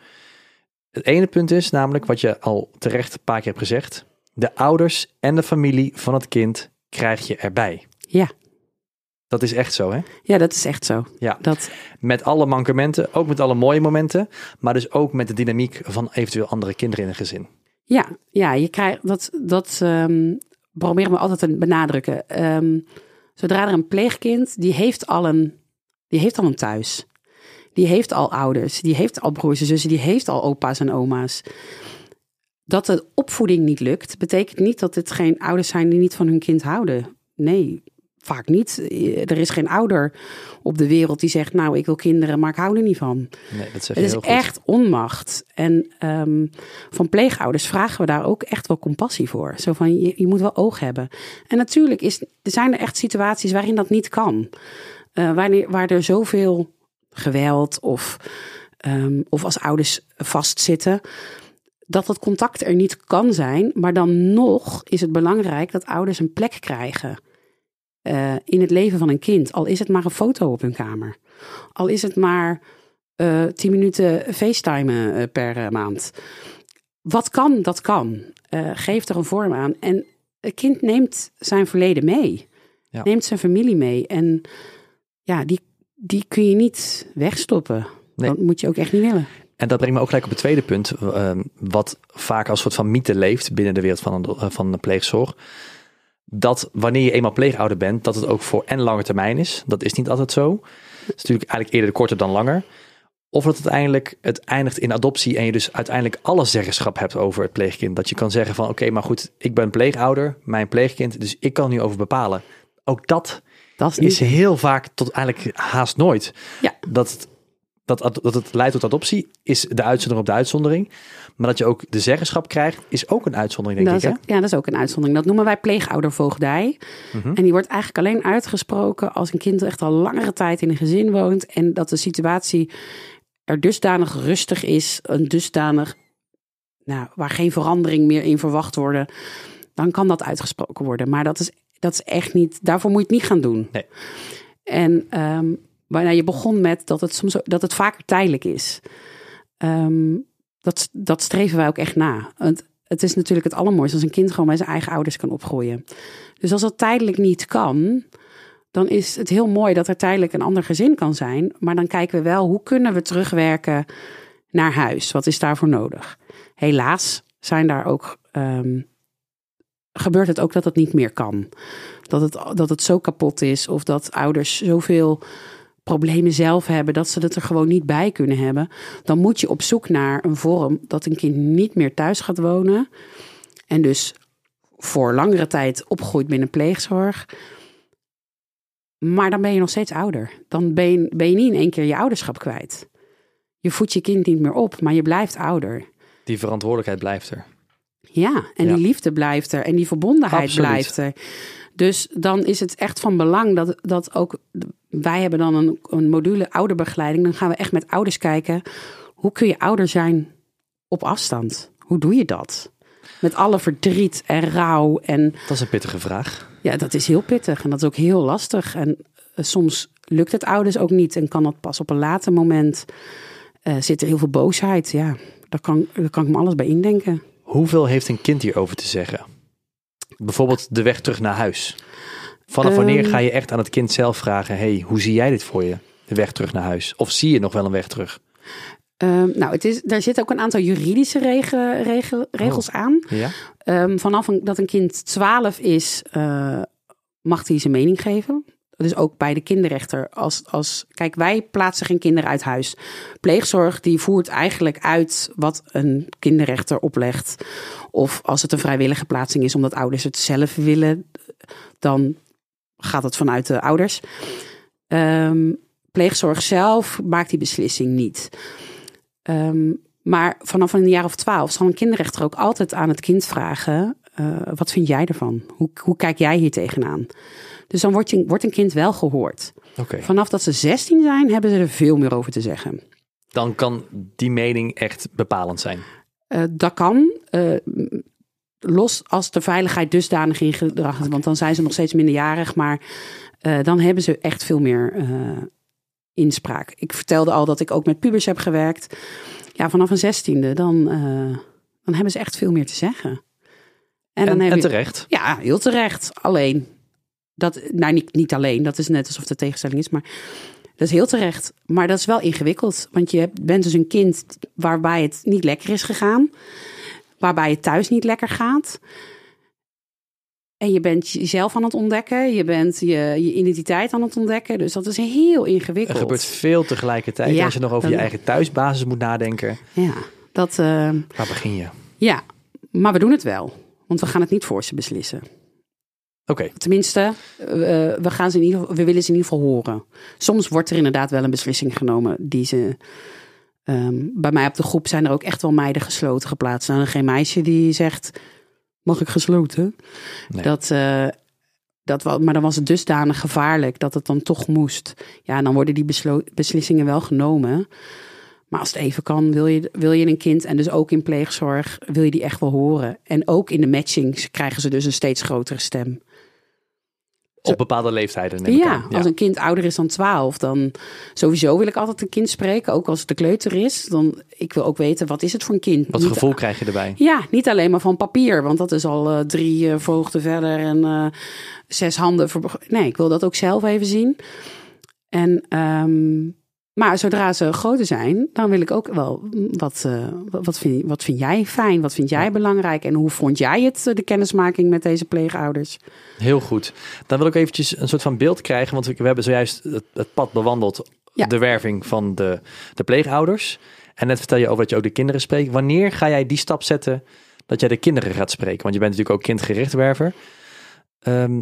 Het ene punt is namelijk wat je al terecht een paar keer hebt gezegd. De ouders en de familie van het kind krijg je erbij. ja. Dat is echt zo, hè? ja dat is echt zo. Ja. Dat, Met alle mankementen, ook met alle mooie momenten, maar dus ook met de dynamiek van eventueel andere kinderen in een gezin. ja, ja, je krijgt dat, dat ehm, proberen we altijd te benadrukken. Ehm, zodra er een pleegkind, die heeft al een, die heeft al een thuis. Die heeft al ouders, die heeft al broers en zussen, die heeft al opa's en oma's. Dat de opvoeding niet lukt, betekent niet dat het geen ouders zijn die niet van hun kind houden. Nee, vaak niet. Er is geen ouder op de wereld die zegt, nou, ik wil kinderen, maar ik hou er niet van. Nee, dat zeg je Het is heel goed. echt onmacht. En ehm, van pleegouders vragen we daar ook echt wel compassie voor. Zo van, je, je moet wel oog hebben. En natuurlijk is, er zijn er echt situaties waarin dat niet kan. Eh, wanneer, waar er zoveel geweld of, ehm, of als ouders vastzitten... dat het contact er niet kan zijn. Maar dan nog is het belangrijk dat ouders een plek krijgen... eh, in het leven van een kind. Al is het maar een foto op hun kamer. Al is het maar eh 10 minuten facetimen eh, per maand. Wat kan, dat kan. Geef er een vorm aan. En het kind neemt zijn verleden mee. Ja. Neemt zijn familie mee. En ja, die, die kun je niet wegstoppen. Nee. Dat moet je ook echt niet willen. En dat brengt me ook gelijk op het tweede punt, wat vaak als soort van mythe leeft binnen de wereld van, een, van de pleegzorg. Dat wanneer je eenmaal pleegouder bent, dat het ook voor en lange termijn is. Dat is niet altijd zo. Het is natuurlijk eigenlijk eerder korter dan langer. Of dat uiteindelijk het eindigt in adoptie en je dus uiteindelijk alle zeggenschap hebt over het pleegkind. Dat je kan zeggen van oké, maar goed, ik ben pleegouder, mijn pleegkind, dus ik kan nu over bepalen. Ook dat Dat is niet. is heel vaak tot eigenlijk haast nooit. Ja. Dat, het- dat, dat het leidt tot adoptie is de uitzondering op de uitzondering. Maar dat je ook de zeggenschap krijgt, is ook een uitzondering, denk Dat is ik. ook- ja, dat is ook een uitzondering. Dat noemen wij pleegoudervoogdij. Mhm. En die wordt eigenlijk alleen uitgesproken als een kind echt al langere tijd in een gezin woont. En dat de situatie er dusdanig rustig is, een dusdanig, nou, waar geen verandering meer in verwacht worden. Dan kan dat uitgesproken worden. Maar dat is, dat is echt niet, daarvoor moet je het niet gaan doen. Nee. En ehm waarna je begon met dat het soms dat het vaker tijdelijk is. Ehm, dat, dat streven wij ook echt na. Want het is natuurlijk het allermooiste als een kind gewoon bij zijn eigen ouders kan opgroeien. Dus als dat tijdelijk niet kan, dan is het heel mooi dat er tijdelijk een ander gezin kan zijn. Maar dan kijken we wel, hoe kunnen we terugwerken naar huis? Wat is daarvoor nodig? Helaas zijn daar ook, ehm, gebeurt het ook dat het niet meer kan. Dat het, dat het zo kapot is of dat ouders zoveel problemen zelf hebben, dat ze het er gewoon niet bij kunnen hebben, dan moet je op zoek naar een vorm dat een kind niet meer thuis gaat wonen en dus voor langere tijd opgroeit binnen pleegzorg. Maar dan ben je nog steeds ouder. Dan ben je, ben je niet in één keer je ouderschap kwijt. Je voedt je kind niet meer op, maar je blijft ouder. Die verantwoordelijkheid blijft er. Ja, en Ja. die liefde blijft er en die verbondenheid Absoluut. blijft er. Dus dan is het echt van belang dat, dat ook. Wij hebben dan een, een module ouderbegeleiding. Dan gaan we echt met ouders kijken. Hoe kun je ouder zijn op afstand? Hoe doe je dat? Met alle verdriet en rouw. En Dat is een pittige vraag. ja, dat is heel pittig en dat is ook heel lastig. En eh, soms lukt het ouders ook niet en kan dat pas op een later moment. eh zit er heel veel boosheid. Ja, daar kan, daar kan ik me alles bij indenken. Hoeveel heeft een kind hierover te zeggen? Bijvoorbeeld de weg terug naar huis. Vanaf wanneer Ehm. ga je echt aan het kind zelf vragen: hey, hoe zie jij dit voor je? De weg terug naar huis. Of zie je nog wel een weg terug? Ehm, nou, het is, daar zitten ook een aantal juridische rege- regel- regels aan. Ja? Ehm, vanaf een- dat een kind 12 is, eh, mag hij zijn mening geven. Dus ook bij de kinderrechter. Als, als, kijk, wij plaatsen geen kinderen uit huis. Pleegzorg die voert eigenlijk uit wat een kinderrechter oplegt. Of als het een vrijwillige plaatsing is omdat ouders het zelf willen, dan gaat het vanuit de ouders. Ehm, pleegzorg zelf maakt die beslissing niet. Ehm, maar vanaf een jaar of twaalf zal een kinderrechter ook altijd aan het kind vragen: eh, wat vind jij ervan? Hoe, hoe kijk jij hier tegenaan? Dus dan wordt, je, wordt een kind wel gehoord. Vanaf dat ze 16 zijn, hebben ze er veel meer over te zeggen. Dan kan die mening echt bepalend zijn. Eh, dat kan. eh, los als de veiligheid dusdanig in gedrag is. Want dan zijn ze nog steeds minderjarig. Maar eh, dan hebben ze echt veel meer eh, inspraak. Ik vertelde al dat ik ook met pubers heb gewerkt. Ja, vanaf een zestiende, dan, eh, dan hebben ze echt veel meer te zeggen. En, En, dan heb en je, terecht. Ja, heel terecht. Alleen, dat, nou niet, niet alleen, dat is net alsof de tegenstelling is, maar dat is heel terecht. Maar dat is wel ingewikkeld, want je bent dus een kind waarbij het niet lekker is gegaan, waarbij het thuis niet lekker gaat. En je bent jezelf aan het ontdekken, je bent je, je identiteit aan het ontdekken. Dus dat is heel Er ingewikkeld. gebeurt veel tegelijkertijd. Ja, Als je nog over je eigen thuisbasis moet nadenken, Ja, dat, eh, waar begin je? ja, maar we doen het wel, want we gaan het niet voor ze beslissen. Oké, Tenminste, eh, we, gaan ze in ieder geval, we willen ze in ieder geval horen. Soms wordt er inderdaad wel een beslissing genomen die ze. Ehm, bij mij op de groep zijn er ook echt wel meiden gesloten geplaatst. En geen meisje die zegt: Mag ik gesloten? Nee. Dat, eh, dat, maar dan was het dusdanig gevaarlijk dat het dan toch moest. Ja, en dan worden die beslissingen wel genomen. Maar als het even kan, wil je, wil je een kind, en dus ook in pleegzorg, wil je die echt wel horen. En ook in de matchings krijgen ze dus een steeds grotere stem. Op bepaalde leeftijden neem ik Ja, aan. als een kind ouder is dan 12, dan sowieso wil ik altijd een kind spreken. Ook als het de kleuter is. Dan, ik wil ook weten, wat is het voor een kind? Wat Niet- gevoel krijg je erbij? Ja, niet alleen maar van papier. Want dat is al eh, drie eh, voogden verder en eh, zes handen. Nee, ik wil dat ook zelf even zien. En, ehm, maar zodra ze groter zijn, dan wil ik ook wel, mm, wat, eh, wat, wat, vind, wat vind jij fijn? Wat vind jij belangrijk? En hoe vond jij het, eh, de kennismaking met deze pleegouders? Heel goed. Dan wil ik eventjes een soort van beeld krijgen, want we hebben zojuist het, het pad bewandeld, Ja. de werving van de, de pleegouders. En net vertel je over dat je ook de kinderen spreekt. Wanneer ga jij die stap zetten dat jij de kinderen gaat spreken? Want je bent natuurlijk ook kindgericht werver. Ehm,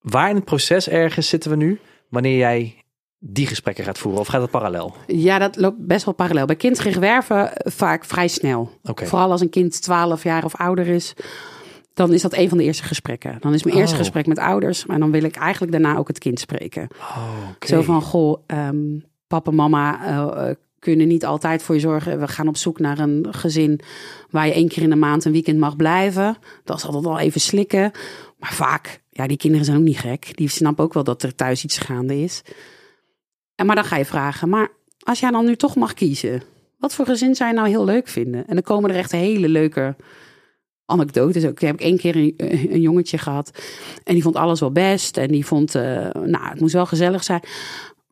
waar in het proces ergens zitten we nu, wanneer jij die gesprekken gaat voeren? Of gaat het parallel? Ja, dat loopt best wel parallel. Bij kindgericht werven vaak vrij snel. Vooral als een kind 12 jaar of ouder is. Dan is dat een van de eerste gesprekken. Dan is mijn eerste Oh. gesprek met ouders. Maar dan wil ik eigenlijk daarna ook het kind spreken. Oh. Zo van, goh, ehm, papa, mama eh, eh, kunnen niet altijd voor je zorgen. We gaan op zoek naar een gezin waar je één keer in de maand een weekend mag blijven. Dat is altijd wel even slikken. Maar vaak, ja, die kinderen zijn ook niet gek. Die snappen ook wel dat er thuis iets gaande is. En maar dan ga je vragen, maar als jij dan nu toch mag kiezen, wat voor gezin zou je nou heel leuk vinden? En dan komen er echt hele leuke anekdotes. Ook heb ik één keer een, een jongetje gehad en die vond alles wel best. En die vond, eh, nou, het moest wel gezellig zijn.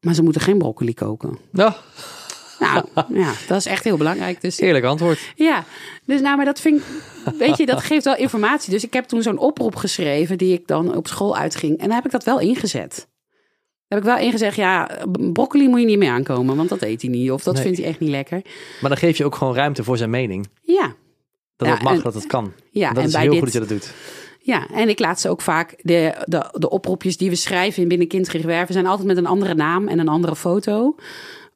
Maar ze moeten geen broccoli koken. Nou, Nou, ja, dat is echt heel belangrijk. Dus eerlijk antwoord. ja, dus nou, maar dat vind ik, weet je, dat geeft wel informatie. Dus ik heb toen zo'n oproep geschreven die ik dan op school uitging. En daar heb ik dat wel ingezet. Heb ik wel ingezegd, ja, broccoli moet je niet mee aankomen, want dat eet hij niet. Of dat Nee. vindt hij echt niet lekker. Maar dan geef je ook gewoon ruimte voor zijn mening. Ja, Dat Ja, het mag, en- dat het kan. ja dat en is bij heel dit, goed dat je dat doet. Ja, en ik laat ze ook vaak, de, de, de oproepjes die we schrijven in binnen kindgericht werven, zijn altijd met een andere naam en een andere foto.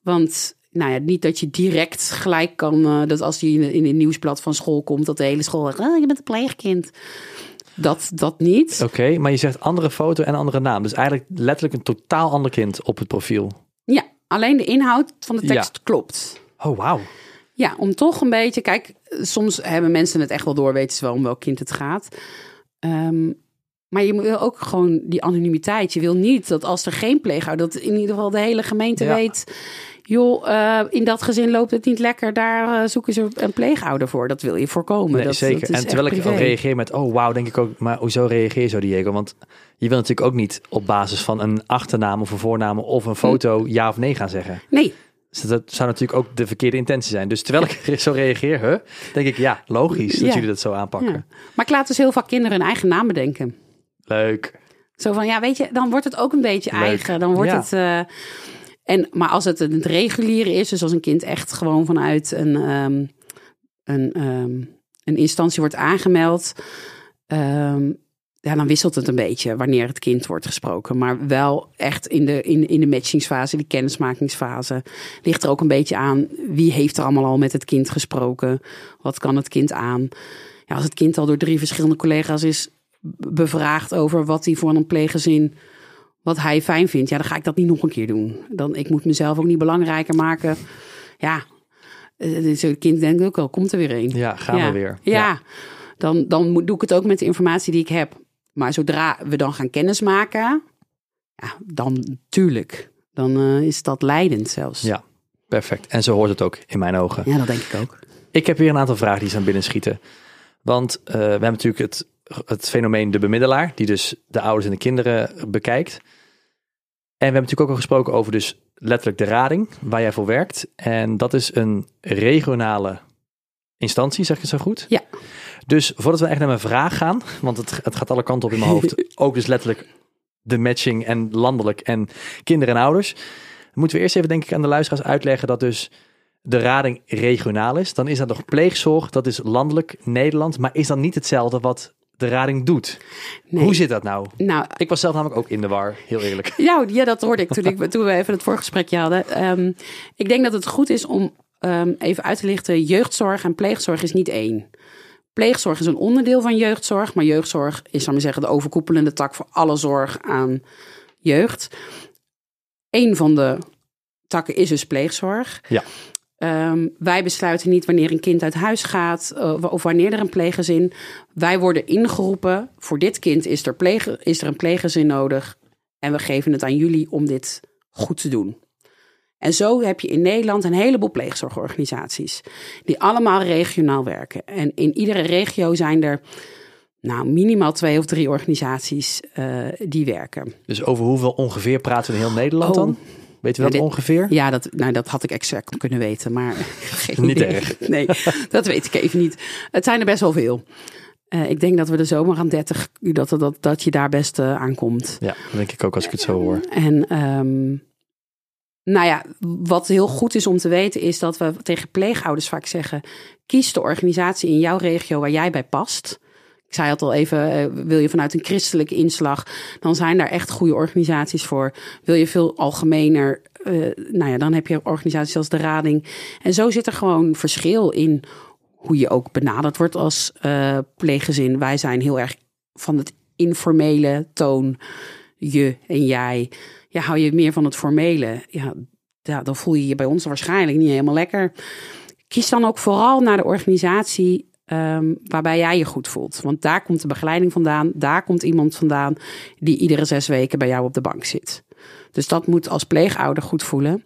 Want, nou ja, niet dat je direct gelijk kan, eh, dat als die in, in het nieuwsblad van school komt, dat de hele school oh, je bent een pleegkind. Dat, dat niet. Oké, maar je zegt andere foto en andere naam. Dus eigenlijk letterlijk een totaal ander kind op het profiel. Ja, alleen de inhoud van de tekst klopt. Oh, wauw. Ja, om toch een beetje. Kijk, soms hebben mensen het echt wel door, weten ze wel om welk kind het gaat. Ehm, maar je wil ook gewoon die anonimiteit. Je wil niet dat als er geen pleegouder, dat in ieder geval de hele gemeente Ja. weet. Joh, eh, in dat gezin loopt het niet lekker. Daar eh, zoeken ze een pleegouder voor. Dat wil je voorkomen. Nee, dat, zeker. dat en terwijl ik ook privé. reageer met, oh wauw, denk ik ook, maar hoezo reageer je zo, Diego? Want je wil natuurlijk ook niet op basis van een achternaam of een voornaam of een foto ja of nee gaan zeggen. Nee, Dus dat zou natuurlijk ook de verkeerde intentie zijn. Dus terwijl ik zo reageer, huh, denk ik, ja, logisch dat Ja. jullie dat zo aanpakken. ja. maar ik laat dus heel vaak kinderen hun eigen naam bedenken. Leuk. Zo van, ja, weet je, dan wordt het ook een beetje Leuk. eigen. Dan wordt Ja. het... eh, en, maar als het het reguliere is, dus als een kind echt gewoon vanuit een, ehm, een, ehm, een instantie wordt aangemeld... ehm, ja, dan wisselt het een beetje wanneer het kind wordt gesproken. Maar wel echt in de, in, in de matchingsfase, die kennismakingsfase... ligt er ook een beetje aan wie heeft er allemaal al met het kind gesproken. Wat kan het kind aan? Ja, als het kind al door drie verschillende collega's is bevraagd over wat hij voor een pleeggezin, wat hij fijn vindt, ja, dan ga ik dat niet nog een keer doen. Dan, ik moet mezelf ook niet belangrijker maken. Ja, zo'n kind denkt ook wel, komt er weer een. Ja, gaan ja. we weer. Ja, dan, dan moet, doe ik het ook met de informatie die ik heb. Maar zodra we dan gaan kennismaken, ja, dan tuurlijk. Dan eh, is dat leidend zelfs. Ja, perfect. En zo hoort het ook in mijn ogen. ja, dat denk ik ook. Ik heb weer een aantal vragen die zijn binnen schieten. Want eh, we hebben natuurlijk het, het fenomeen de bemiddelaar, die dus de ouders en de kinderen bekijkt. En we hebben natuurlijk ook al gesproken over dus letterlijk de rading, waar jij voor werkt. En dat is een regionale instantie, zeg ik het zo goed? Ja. Dus voordat we echt naar mijn vraag gaan, want het, het gaat alle kanten op in mijn hoofd. ook dus letterlijk de matching en landelijk en kinderen en ouders. Moeten we eerst even denk ik aan de luisteraars uitleggen dat dus de rading regionaal is. Dan is dat nog pleegzorg, dat is landelijk Nederland. Maar is dan niet hetzelfde wat de rading doet? Nee. Hoe zit dat nou? Nou, Ik was zelf namelijk ook in de war, heel eerlijk. Ja, ja, dat hoorde ik toen, ik toen we even het voorgesprekje hadden. Ehm, ik denk dat het goed is om ehm, even uit te lichten. Jeugdzorg en pleegzorg is niet één. Pleegzorg is een onderdeel van jeugdzorg. Maar jeugdzorg is, zal ik zeggen, de overkoepelende tak voor alle zorg aan jeugd. Eén van de takken is dus pleegzorg. Ja. Ehm, wij besluiten niet wanneer een kind uit huis gaat eh, of wanneer er een pleeggezin. Wij worden ingeroepen. Voor dit kind is er, pleeg, is er een pleeggezin nodig. En we geven het aan jullie om dit goed te doen. En zo heb je in Nederland een heleboel pleegzorgorganisaties. Die allemaal regionaal werken. En in iedere regio zijn er nou, minimaal twee of drie organisaties eh, die werken. Dus over hoeveel ongeveer praten we in heel Nederland Oh. dan? Weten we dat ongeveer? Ja, dat, nou, dat had ik exact kunnen weten, maar geen Niet idee. erg. Nee, dat weet ik even niet. Het zijn er best wel veel. Eh, ik denk dat we er zomaar aan 30, dat, dat, dat je daar best eh, aankomt. Ja, dat denk ik ook als ik het zo hoor. En ehm, nou ja, wat heel goed is om te weten is dat we tegen pleegouders vaak zeggen: kies de organisatie in jouw regio waar jij bij past. Ik zei het al even, eh, wil je vanuit een christelijke inslag, dan zijn daar echt goede organisaties voor. Wil je veel algemener, eh, nou ja, dan heb je organisaties als de Rading. En zo zit er gewoon verschil in hoe je ook benaderd wordt als eh, pleeggezin. Wij zijn heel erg van het informele toon, je en jij. Ja, hou je meer van het formele, ja, ja, dan voel je je bij ons waarschijnlijk niet helemaal lekker. Kies dan ook vooral naar de organisatie ehm, waarbij jij je goed voelt. Want daar komt de begeleiding vandaan. Daar komt iemand vandaan die iedere zes weken bij jou op de bank zit. Dus dat moet als pleegouder goed voelen.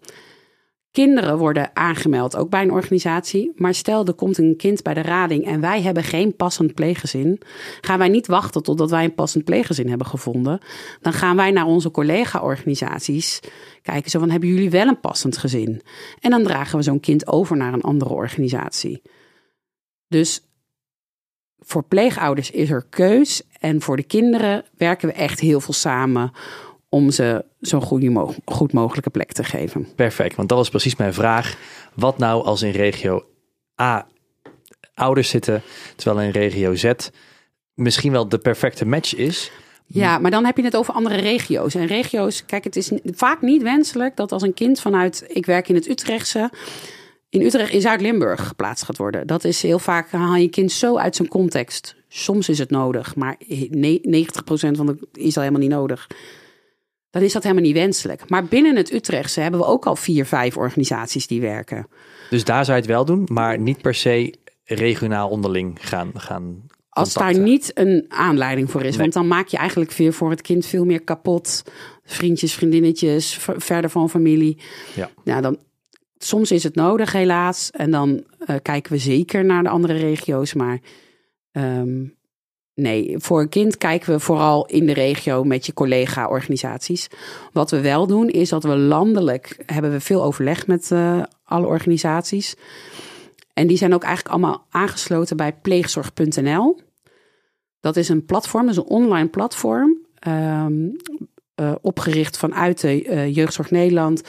Kinderen worden aangemeld, ook bij een organisatie. Maar stel, er komt een kind bij de rading en wij hebben geen passend pleeggezin. Gaan wij niet wachten totdat wij een passend pleeggezin hebben gevonden. Dan gaan wij naar onze collega-organisaties kijken. Zo van, hebben jullie wel een passend gezin? En dan dragen we zo'n kind over naar een andere organisatie. Dus voor pleegouders is er keus. En voor de kinderen werken we echt heel veel samen om ze zo'n goed mogelijke plek te geven. Perfect, want dat was precies mijn vraag. Wat nou als in regio A ouders zitten, terwijl in regio Z misschien wel de perfecte match is? Ja, maar dan heb je het over andere regio's. En regio's, kijk, het is vaak niet wenselijk dat als een kind vanuit, ik werk in het Utrechtse, in Utrecht, in Zuid-Limburg geplaatst gaat worden. Dat is heel vaak, haal je kind zo uit zijn context. Soms is het nodig, maar ne- 90% van de is al helemaal niet nodig. Dan is dat helemaal niet wenselijk. Maar binnen het Utrechtse hebben we ook al vier, vijf organisaties die werken. Dus daar zou je het wel doen, maar niet per se regionaal onderling gaan. gaan Als daar niet een aanleiding voor is. Nee. Want dan maak je eigenlijk weer voor het kind veel meer kapot. Vriendjes, vriendinnetjes, ver- verder van familie. Ja. Nou, dan, soms is het nodig, helaas. En dan eh, kijken we zeker naar de andere regio's. Maar ehm, nee, voor een kind kijken we vooral in de regio met je collega-organisaties. Wat we wel doen, is dat we landelijk hebben we veel overleg met eh, alle organisaties. En die zijn ook eigenlijk allemaal aangesloten bij pleegzorg.nl. Dat is een platform, dat is een online platform. ehm, eh, opgericht vanuit de Jeugdzorg Nederland,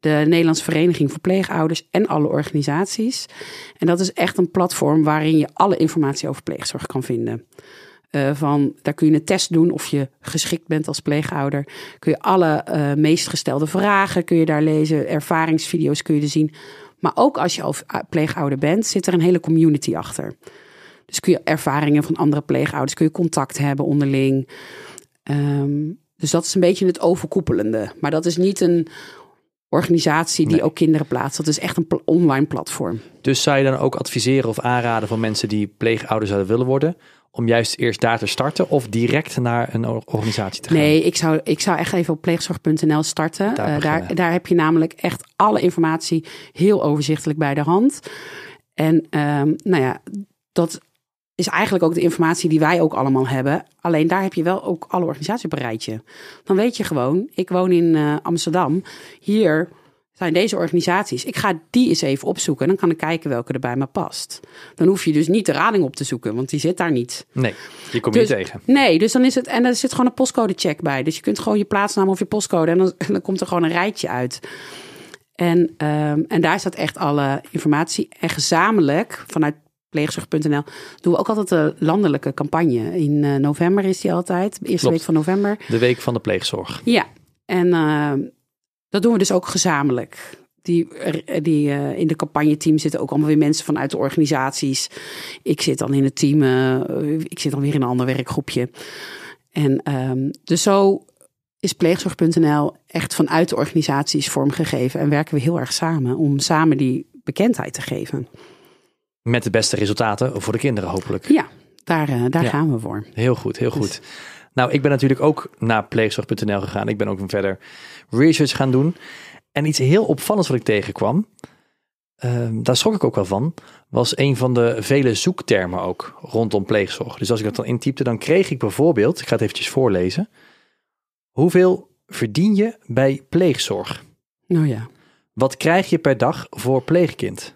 de Nederlandse Vereniging voor Pleegouders en alle organisaties. En dat is echt een platform waarin je alle informatie over pleegzorg kan vinden. Eh, van, daar kun je een test doen of je geschikt bent als pleegouder. Kun je alle eh, meest gestelde vragen kun je daar lezen. Ervaringsvideo's kun je er zien. Maar ook als je al pleegouder bent, zit er een hele community achter. Dus kun je ervaringen van andere pleegouders, kun je contact hebben onderling. Ehm, dus dat is een beetje het overkoepelende. Maar dat is niet een organisatie die Nee. ook kinderen plaatst. Dat is echt een pl- online platform. Dus zou je dan ook adviseren of aanraden van mensen die pleegouder zouden willen worden, om juist eerst daar te starten of direct naar een or- organisatie te gaan? Nee, ik zou, ik zou echt even op pleegzorg.nl starten. Daar Eh, daar heb je namelijk echt alle informatie heel overzichtelijk bij de hand. En ehm, nou ja, dat is eigenlijk ook de informatie die wij ook allemaal hebben. Alleen daar heb je wel ook alle organisaties op een rijtje. Dan weet je gewoon, ik woon in eh, Amsterdam. Hier zijn deze organisaties. Ik ga die eens even opzoeken. En dan kan ik kijken welke er bij me past. Dan hoef je dus niet de rading op te zoeken, want die zit daar niet. Nee, je komt je Dus- niet tegen. Nee, dus dan is het. En er zit gewoon een postcode-check bij. Dus je kunt gewoon je plaatsnaam of je postcode. En dan, en dan komt er gewoon een rijtje uit. En, ehm, en daar staat echt alle informatie. En gezamenlijk vanuit pleegzorg.nl doen we ook altijd een landelijke campagne. In eh, november is die altijd. De eerste Klopt. week van november. De week van de pleegzorg. Ja, en ehm, dat doen we dus ook gezamenlijk. Die, die, eh, in de campagneteam zitten ook allemaal weer mensen vanuit de organisaties. Ik zit dan in het team, eh, ik zit dan weer in een ander werkgroepje. En ehm, dus zo is pleegzorg.nl echt vanuit de organisaties vormgegeven. En werken we heel erg samen om samen die bekendheid te geven. Met de beste resultaten voor de kinderen hopelijk. Ja, daar, eh, daar Ja. gaan we voor. Heel goed, heel Dus- goed. Nou, ik ben natuurlijk ook naar pleegzorg.nl gegaan. Ik ben ook verder research gaan doen. En iets heel opvallends wat ik tegenkwam, ehm, daar schrok ik ook wel van, was een van de vele zoektermen ook rondom pleegzorg. Dus als ik dat dan intypte, dan kreeg ik bijvoorbeeld, ik ga het eventjes voorlezen, hoeveel verdien je bij pleegzorg? Nou ja. Wat krijg je per dag voor pleegkind?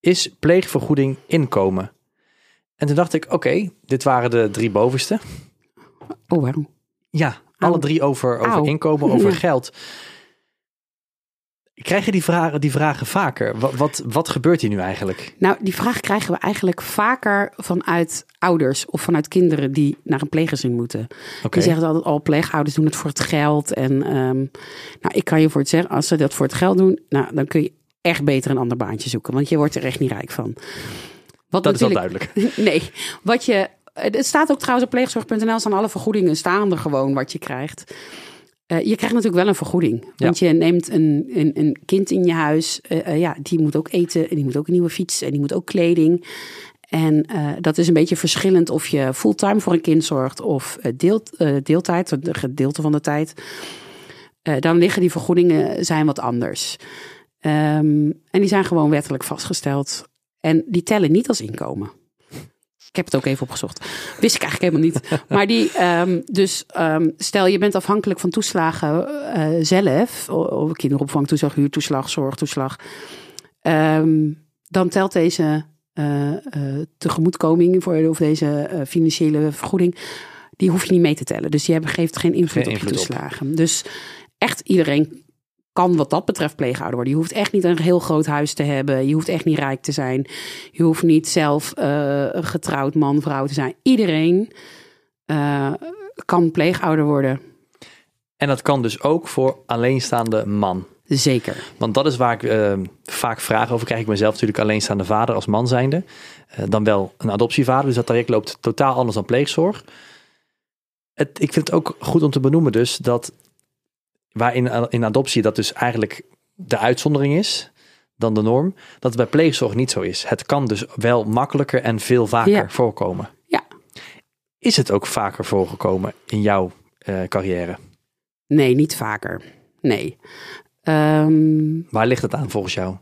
Is pleegvergoeding inkomen? En toen dacht ik, oké, dit waren de drie bovenste. Oh, waarom? Ja, alle Auw. drie over, over inkomen, over Ja. geld. Krijg je die vragen, die vragen vaker? Wat, wat, wat gebeurt hier nu eigenlijk? Nou, die vraag krijgen we eigenlijk vaker vanuit ouders of vanuit kinderen die naar een pleeggezin moeten. Oké, Die zeggen altijd al, pleegouders doen het voor het geld. En ehm, nou, ik kan je voor het zeggen, als ze dat voor het geld doen, nou, dan kun je echt beter een ander baantje zoeken. Want je wordt er echt niet rijk van. Wat dat is wel duidelijk. Nee, wat je. Het staat ook trouwens op pleegzorg.nl staan alle vergoedingen staan er gewoon wat je krijgt. Eh, je krijgt natuurlijk wel een vergoeding. Want je neemt een, een, een kind in je huis. eh, eh, ja, die moet ook eten. En die moet ook een nieuwe fiets. En die moet ook kleding. En dat is een beetje verschillend of je fulltime voor een kind zorgt. Of deel, deeltijd, een gedeelte van de tijd. Dan liggen die vergoedingen zijn wat anders. Ehm, en die zijn gewoon wettelijk vastgesteld. En die tellen niet als inkomen. Ik heb het ook even opgezocht. Wist ik eigenlijk helemaal niet. Maar die, ehm, dus ehm, stel je bent afhankelijk van toeslagen eh, zelf, of kinderopvangtoeslag, huurtoeslag, zorgtoeslag, dan telt deze eh, eh, tegemoetkoming voor of deze financiële vergoeding die hoef je niet mee te tellen. Dus die hebben, geeft geen invloed Geen op je op. toeslagen. Dus echt iedereen kan wat dat betreft pleegouder worden. Je hoeft echt niet een heel groot huis te hebben. Je hoeft echt niet rijk te zijn. Je hoeft niet zelf eh, getrouwd man, vrouw te zijn. Iedereen eh, kan pleegouder worden. En dat kan dus ook voor alleenstaande man. Zeker. Want dat is waar ik eh, vaak vragen over krijg. Ik ben zelf natuurlijk alleenstaande vader als man zijnde. Dan wel een adoptievader. Dus dat traject loopt totaal anders dan pleegzorg. Het, ik vind het ook goed om te benoemen dus dat waar in, adoptie dat dus eigenlijk de uitzondering is dan de norm. Dat het bij pleegzorg niet zo is. Het kan dus wel makkelijker en veel vaker Ja. voorkomen. Ja. Is het ook vaker voorgekomen in jouw eh, carrière? Nee, niet vaker. Nee. Ehm, Waar ligt het aan volgens jou?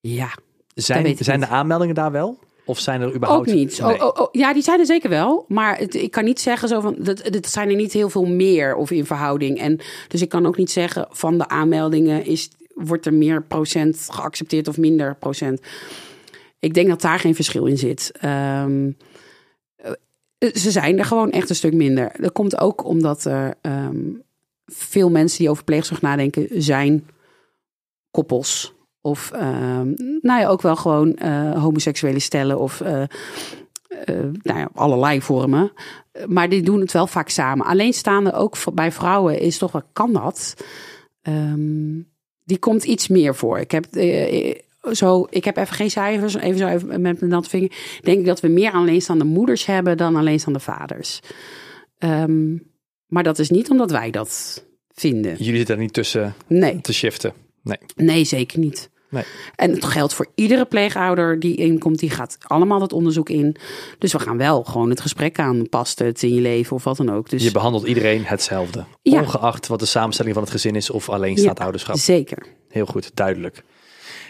ja, Zijn, zijn de aanmeldingen daar wel? Of zijn er überhaupt... ook niet. Nee. Oh, oh, oh, ja, die zijn er zeker wel. Maar het, ik kan niet zeggen zo van. Dat, dat zijn er niet heel veel meer of in verhouding. En dus ik kan ook niet zeggen van de aanmeldingen is, wordt er meer procent geaccepteerd of minder procent. Ik denk dat daar geen verschil in zit. Ehm, eh, ze zijn er gewoon echt een stuk minder. Dat komt ook omdat er ehm, veel mensen die over pleegzorg nadenken zijn koppels. Of ehm, nou ja, ook wel gewoon eh, homoseksuele stellen of eh, eh, nou ja, allerlei vormen. Maar die doen het wel vaak samen. Alleenstaande ook bij vrouwen is toch wel, kan dat? Ehm, die komt iets meer voor. Ik heb, eh, zo, ik heb even geen cijfers, even zo even met mijn natte vinger. Denk ik dat we meer alleenstaande moeders hebben dan alleenstaande vaders. Ehm, maar dat is niet omdat wij dat vinden. Jullie zitten er niet tussen Nee. te shiften. Nee. Nee, zeker niet. Nee. En het geldt voor iedere pleegouder die inkomt, die gaat allemaal dat onderzoek in. Dus we gaan wel gewoon het gesprek aan. Past het in je leven of wat dan ook. Dus Je behandelt iedereen hetzelfde. Ja. Ongeacht wat de samenstelling van het gezin is of alleenstaand ouderschap. zeker. Heel goed, duidelijk.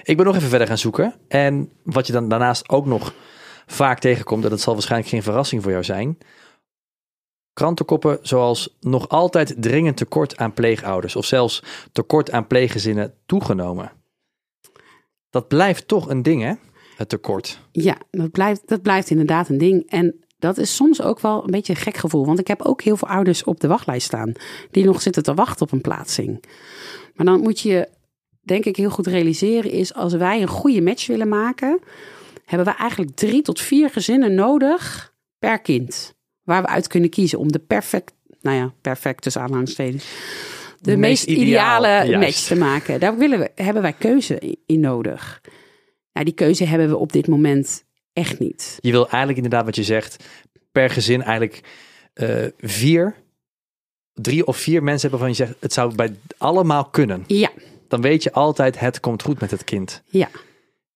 Ik ben nog even verder gaan zoeken. En wat je dan daarnaast ook nog vaak tegenkomt, en dat zal waarschijnlijk geen verrassing voor jou zijn. Krantenkoppen zoals nog altijd dringend tekort aan pleegouders of zelfs tekort aan pleeggezinnen toegenomen. Dat blijft toch een ding, hè? Het tekort. Ja, dat blijft, dat blijft inderdaad een ding. En dat is soms ook wel een beetje een gek gevoel. Want ik heb ook heel veel ouders op de wachtlijst staan. Die nog zitten te wachten op een plaatsing. Maar dan moet je, denk ik, heel goed realiseren. Is als wij een goede match willen maken. Hebben we eigenlijk drie tot vier gezinnen nodig per kind. Waar we uit kunnen kiezen om de perfect, nou ja, perfect tussen aanhalingstekens. De Meest ideale match te maken. Daar willen we, hebben wij keuze in- nodig. Nou, die keuze hebben we op dit moment echt niet. Je wil eigenlijk inderdaad wat je zegt, per gezin eigenlijk eh, vier, drie of vier mensen hebben waarvan je zegt, het zou bij allemaal kunnen. Ja, Dan weet je altijd, het komt goed met het kind. ja,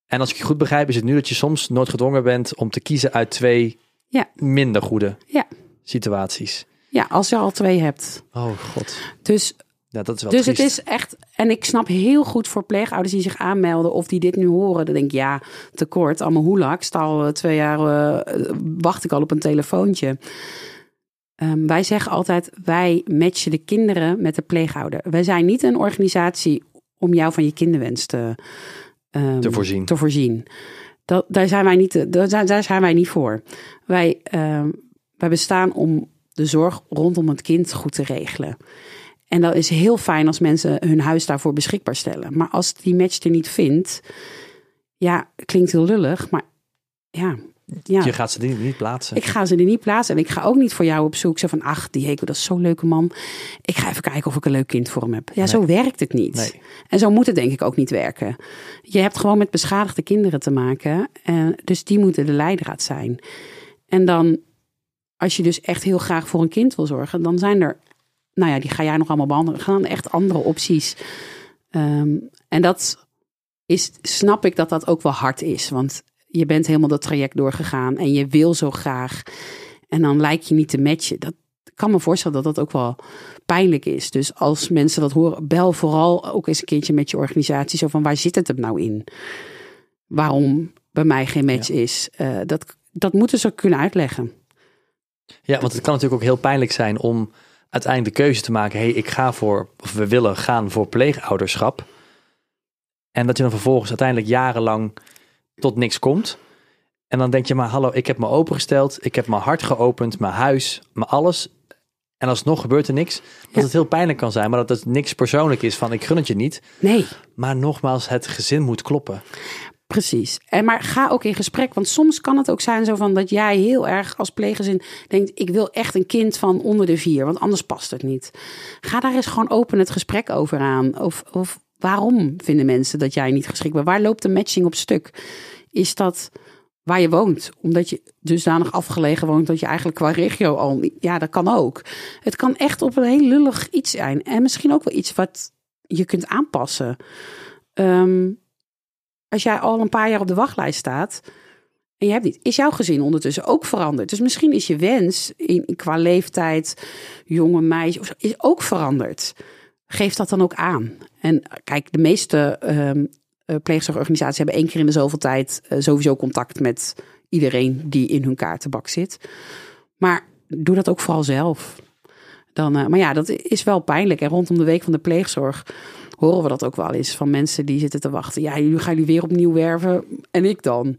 En als ik je goed begrijp, is het nu dat je soms nooit gedwongen bent om te kiezen uit twee Ja. minder goede Ja. situaties. ja, als je al twee hebt. Oh god, Dus, ja, dat is wel dus triest. het is echt, en ik snap heel goed voor pleegouders die zich aanmelden of die dit nu horen. Dan denk ik, ja, tekort, allemaal hoelak. Sta al eh, twee jaar, eh, wacht ik al op een telefoontje. Ehm, wij zeggen altijd, wij matchen de kinderen met de pleegouder. Wij zijn niet een organisatie om jou van je kinderwens te, ehm, Te voorzien. Te voorzien. Dat, daar, zijn wij niet, daar zijn wij niet voor. Wij, ehm, wij bestaan om de zorg rondom het kind goed te regelen. En dat is heel fijn als mensen hun huis daarvoor beschikbaar stellen. Maar als die match er niet vindt, ja, klinkt heel lullig, maar ja. ja. Je gaat ze niet, niet plaatsen. Ik ga ze er niet plaatsen. En ik ga ook niet voor jou op zoek. Zo van, ach, die Heko, dat is zo'n leuke man. Ik ga even kijken of ik een leuk kind voor hem heb. Ja, zo werkt het niet. Nee. En zo moet het denk ik ook niet werken. Je hebt gewoon met beschadigde kinderen te maken. En dus die moeten de leidraad zijn. En dan, als je dus echt heel graag voor een kind wil zorgen, dan zijn er, nou ja, die ga jij nog allemaal behandelen. Gaan echt andere opties. Ehm, en dat is, snap ik dat dat ook wel hard is. Want je bent helemaal dat traject doorgegaan en je wil zo graag. En dan lijkt je niet te matchen. Dat kan me voorstellen dat dat ook wel pijnlijk is. Dus als mensen dat horen, bel vooral ook eens een keertje met je organisatie. Zo van waar zit het hem nou in? Waarom bij mij geen match is. Eh, dat, dat moeten ze kunnen uitleggen. Ja, want het kan natuurlijk ook heel pijnlijk zijn om uiteindelijk de keuze te maken. hey, ik ga voor, of we willen gaan voor pleegouderschap. En dat je dan vervolgens uiteindelijk jarenlang tot niks komt. En dan denk je maar, hallo, ik heb me opengesteld. Ik heb mijn hart geopend, mijn huis, mijn alles. En alsnog gebeurt er niks. Dat Ja. het heel pijnlijk kan zijn, maar dat het niks persoonlijk is van ik gun het je niet. Nee, Maar nogmaals, het gezin moet kloppen. Precies. En maar ga ook in gesprek, want soms kan het ook zijn zo van dat jij heel erg als pleeggezin denkt: ik wil echt een kind van onder de vier, want anders past het niet. Ga daar eens gewoon open het gesprek over aan. Of, of waarom vinden mensen dat jij niet geschikt bent? Waar loopt de matching op stuk? Is dat waar je woont. Omdat je dusdanig afgelegen woont dat je eigenlijk qua regio al. Ja, dat kan ook. Het kan echt op een heel lullig iets zijn. En misschien ook wel iets wat je kunt aanpassen. Ehm, als jij al een paar jaar op de wachtlijst staat... En je hebt niet. Is jouw gezin ondertussen ook veranderd? Dus misschien is je wens in, qua leeftijd, jonge meisje, is ook veranderd. Geef dat dan ook aan. En kijk, de meeste eh, pleegzorgorganisaties hebben één keer in de zoveel tijd eh, sowieso contact met iedereen die in hun kaartenbak zit. Maar doe dat ook vooral zelf. Dan, eh, maar ja, dat is wel pijnlijk. En rondom de week van de pleegzorg horen we dat ook wel eens van mensen die zitten te wachten. Ja, jullie gaan jullie weer opnieuw werven en ik dan.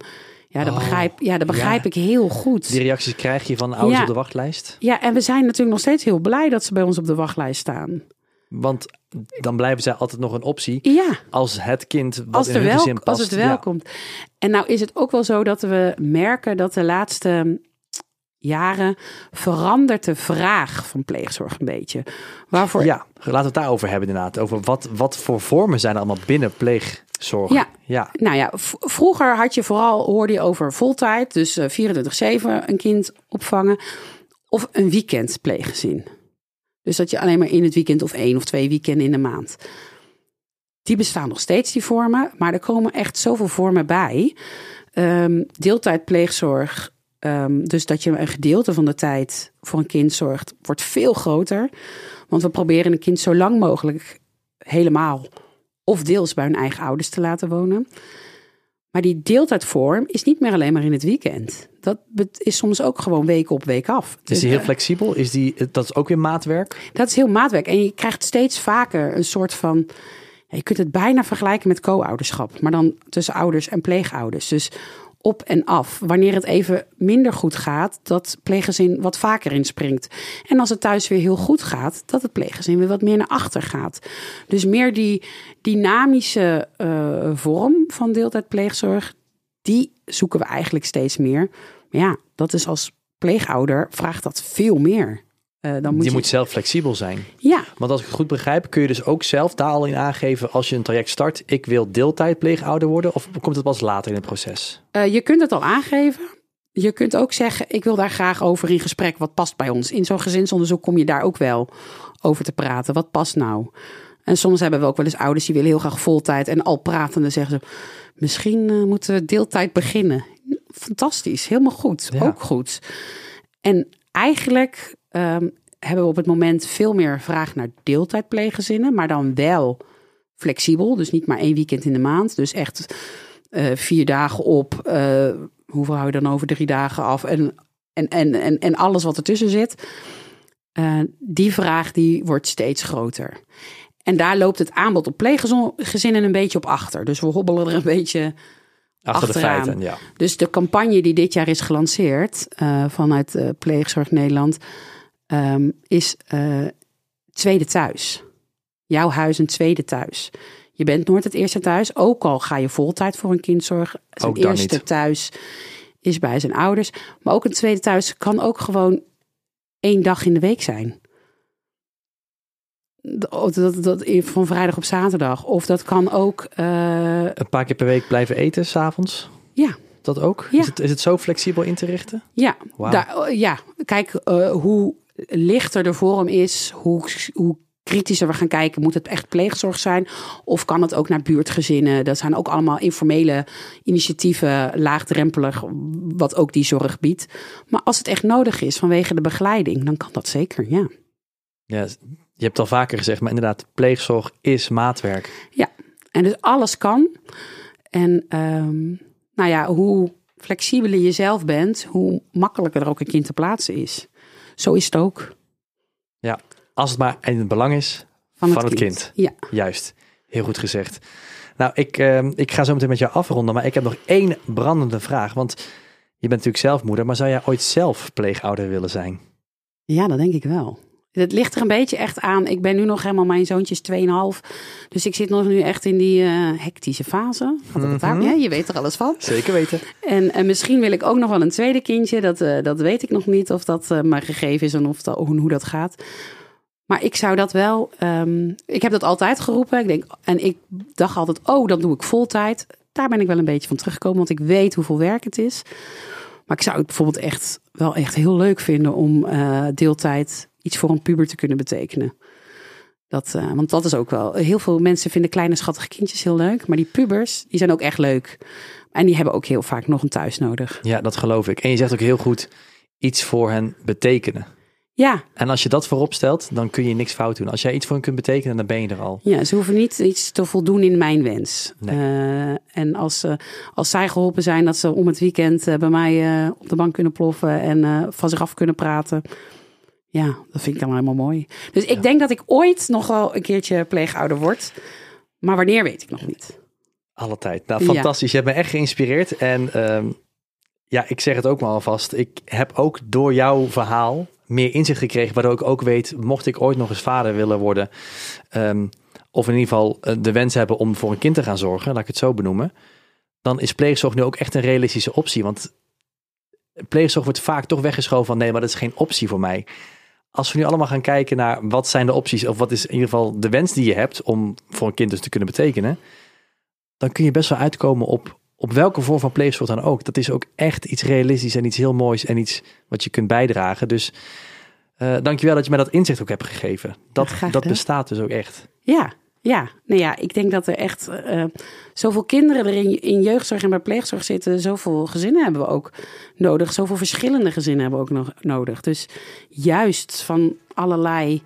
Ja, dat Oh, begrijp, ja, dat begrijp ja. ik heel goed. Die reacties krijg je van ouders Ja. op de wachtlijst. Ja, en we zijn natuurlijk nog steeds heel blij dat ze bij ons op de wachtlijst staan. Want dan blijven zij altijd nog een optie Ja. als het kind wat als, in er hun wel, gezin past. als het wel Ja. komt. En nou is het ook wel zo dat we merken dat de laatste jaren verandert de vraag van pleegzorg een beetje. Waarvoor Ja, laten we het daarover hebben inderdaad. Over wat, wat voor vormen zijn er allemaal binnen pleegzorg. Ja. ja. Nou ja, vroeger had je vooral, hoorde je over voltijd, dus eh, 24-7 een kind opvangen. Of een weekend pleeggezin. Dus dat je alleen maar in het weekend of één of twee weekenden in de maand. Die bestaan nog steeds, die vormen. Maar er komen echt zoveel vormen bij. Ehm deeltijd ehm, dus dat je een gedeelte van de tijd voor een kind zorgt, wordt veel groter. Want we proberen een kind zo lang mogelijk helemaal of deels bij hun eigen ouders te laten wonen. Maar die deeltijdvorm is niet meer alleen maar in het weekend. Dat is soms ook gewoon week op week af. Is Dus, die heel eh, flexibel? Is die, dat is ook weer maatwerk? dat is heel maatwerk. En je krijgt steeds vaker een soort van. je kunt het bijna vergelijken met co-ouderschap, maar dan tussen ouders en pleegouders. Dus op en af. Wanneer het even minder goed gaat, dat pleeggezin wat vaker inspringt. En als het thuis weer heel goed gaat, dat het pleeggezin weer wat meer naar achter gaat. Dus meer die dynamische eh, vorm van deeltijdpleegzorg, die zoeken we eigenlijk steeds meer. Maar ja, dat is als pleegouder vraagt dat veel meer. Eh, dan moet je je, moet zelf flexibel zijn. ja, Want als ik het goed begrijp, kun je dus ook zelf daar al in aangeven als je een traject start. Ik wil deeltijd pleegouder worden of komt het pas later in het proces? Eh, je kunt het al aangeven. Je kunt ook zeggen, ik wil daar graag over in gesprek. Wat past bij ons? In zo'n gezinsonderzoek kom je daar ook wel over te praten. Wat past nou? En soms hebben we ook wel eens ouders die willen heel graag voltijd. En al pratende zeggen ze, misschien eh, moeten we deeltijd beginnen. Fantastisch, helemaal goed. Ja. Ook goed. En eigenlijk ehm, hebben we op het moment veel meer vraag naar deeltijdpleeggezinnen. Maar dan wel flexibel. Dus niet maar één weekend in de maand. Dus echt eh, vier dagen op. eh, hoeveel hou je dan over? Drie dagen af. En, en, en, en, en alles wat ertussen zit. Eh, die vraag die wordt steeds groter. En daar loopt het aanbod op pleeggezinnen een beetje op achter. Dus we hobbelen er een beetje Achter de Achteraan. feiten, ja. dus de campagne die dit jaar is gelanceerd vanuit Pleegzorg Nederland ehm, is eh, Tweede Thuis. Jouw huis een tweede thuis. Je bent nooit het eerste thuis, ook al ga je voltijd voor een kind zorgen. Zijn eerste niet. thuis is bij zijn ouders. Maar ook een tweede thuis kan ook gewoon één dag in de week zijn. Dat, dat, dat, van vrijdag op zaterdag. Of dat kan ook eh, Een paar keer per week blijven eten, s'avonds? Ja. Dat ook? Ja. Is, het, is het zo flexibel in te richten? Ja, daar, eh, ja. kijk eh, hoe lichter de vorm is, hoe, hoe kritischer we gaan kijken. Moet het echt pleegzorg zijn? Of kan het ook naar buurtgezinnen? Dat zijn ook allemaal informele initiatieven, laagdrempelig, wat ook die zorg biedt. Maar als het echt nodig is vanwege de begeleiding, dan kan dat zeker, ja. Ja, je hebt al vaker gezegd, maar inderdaad, pleegzorg is maatwerk. En dus alles kan. En ehm, nou ja, hoe flexibeler je zelf bent, hoe makkelijker er ook een kind te plaatsen is. Zo is het ook. Als het maar in het belang is van, het, kind. Ja. Juist, heel goed gezegd. Nou, ik, eh, ik ga zo meteen met jou afronden, maar ik heb nog één brandende vraag. Want Je bent natuurlijk zelf moeder, maar zou jij ooit zelf pleegouder willen zijn? Ja, dat denk ik wel. Het ligt er een beetje echt aan. Ik ben nu nog helemaal, mijn zoontje is 2,5. Dus ik zit nog nu echt in die uh, hectische fase. Wat het Mhm. ja, je weet er alles van. Zeker weten. En, en misschien wil ik ook nog wel een tweede kindje. Dat, eh, dat weet ik nog niet of dat eh, maar gegeven is en of dat, hoe, dat gaat. Maar ik zou dat wel. ehm, ik heb dat altijd geroepen. Ik denk, en ik dacht altijd, oh, dan doe ik voltijd. Daar ben ik wel een beetje van teruggekomen, want ik weet hoeveel werk het is. Maar ik zou het bijvoorbeeld echt wel echt heel leuk vinden om eh, deeltijd iets voor een puber te kunnen betekenen. Dat, eh, want dat is ook wel. Heel veel mensen vinden kleine schattige kindjes heel leuk. Maar die pubers, die zijn ook echt leuk. En die hebben ook heel vaak nog een thuis nodig. Ja, dat geloof ik. En je zegt ook heel goed iets voor hen betekenen. Ja, En als je dat voorop stelt, dan kun je niks fout doen. Als jij iets voor hen kunt betekenen, dan ben je er al. ja, ze hoeven niet iets te voldoen in mijn wens. Nee. Eh, en als, ze als zij geholpen zijn dat ze om het weekend eh, bij mij eh, op de bank kunnen ploffen en eh, van zich af kunnen praten. Ja, dat vind ik dan helemaal mooi. Dus ik denk dat ik ooit nog wel een keertje pleegouder word. Maar wanneer weet ik nog niet. Alle tijd. Nou, Ja. fantastisch. Je hebt me echt geïnspireerd. En ehm, ja, ik zeg het ook maar alvast. Ik heb ook door jouw verhaal meer inzicht gekregen. Waardoor ik ook weet, mocht ik ooit nog eens vader willen worden. ehm, of in ieder geval eh, de wens hebben om voor een kind te gaan zorgen. Laat ik het zo benoemen. Dan is pleegzorg nu ook echt een realistische optie. Want pleegzorg wordt vaak toch weggeschoven van nee, maar dat is geen optie voor mij. Als we nu allemaal gaan kijken naar wat zijn de opties, of wat is in ieder geval de wens die je hebt om voor een kind dus te kunnen betekenen, dan kun je best wel uitkomen op, op welke vorm van pleegzorg dan ook. Dat is ook echt iets realistisch en iets heel moois en iets wat je kunt bijdragen. Dus eh dankjewel dat je mij dat inzicht ook hebt gegeven. Dat, Graag dat bestaat dus ook echt. Ja, ja. Nou ja, ik denk dat er echt eh, zoveel kinderen er in, in jeugdzorg en bij pleegzorg zitten. Zoveel gezinnen hebben we ook nodig. Zoveel verschillende gezinnen hebben we ook nog nodig. Dus juist van allerlei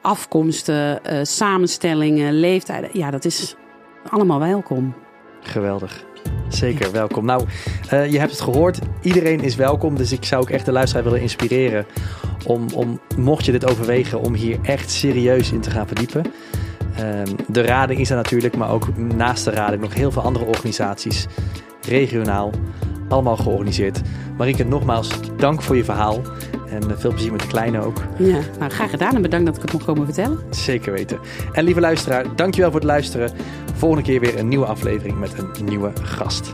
afkomsten, eh, samenstellingen, leeftijden. Ja, dat is allemaal welkom. Geweldig. Zeker, welkom. Nou, eh, je hebt het gehoord. Iedereen is welkom. Dus ik zou ook echt de luisteraar willen inspireren. Om, om, mocht je dit overwegen, om hier echt serieus in te gaan verdiepen. Ehm, de rading is er natuurlijk, maar ook naast de rading nog heel veel andere organisaties. Regionaal, allemaal georganiseerd. Marike, nogmaals, dank voor je verhaal. En eh, veel plezier met de kleine ook. Ja, nou graag gedaan en bedankt dat ik het mocht komen vertellen. Zeker weten. En lieve luisteraar, dankjewel voor het luisteren. Volgende keer weer een nieuwe aflevering met een nieuwe gast.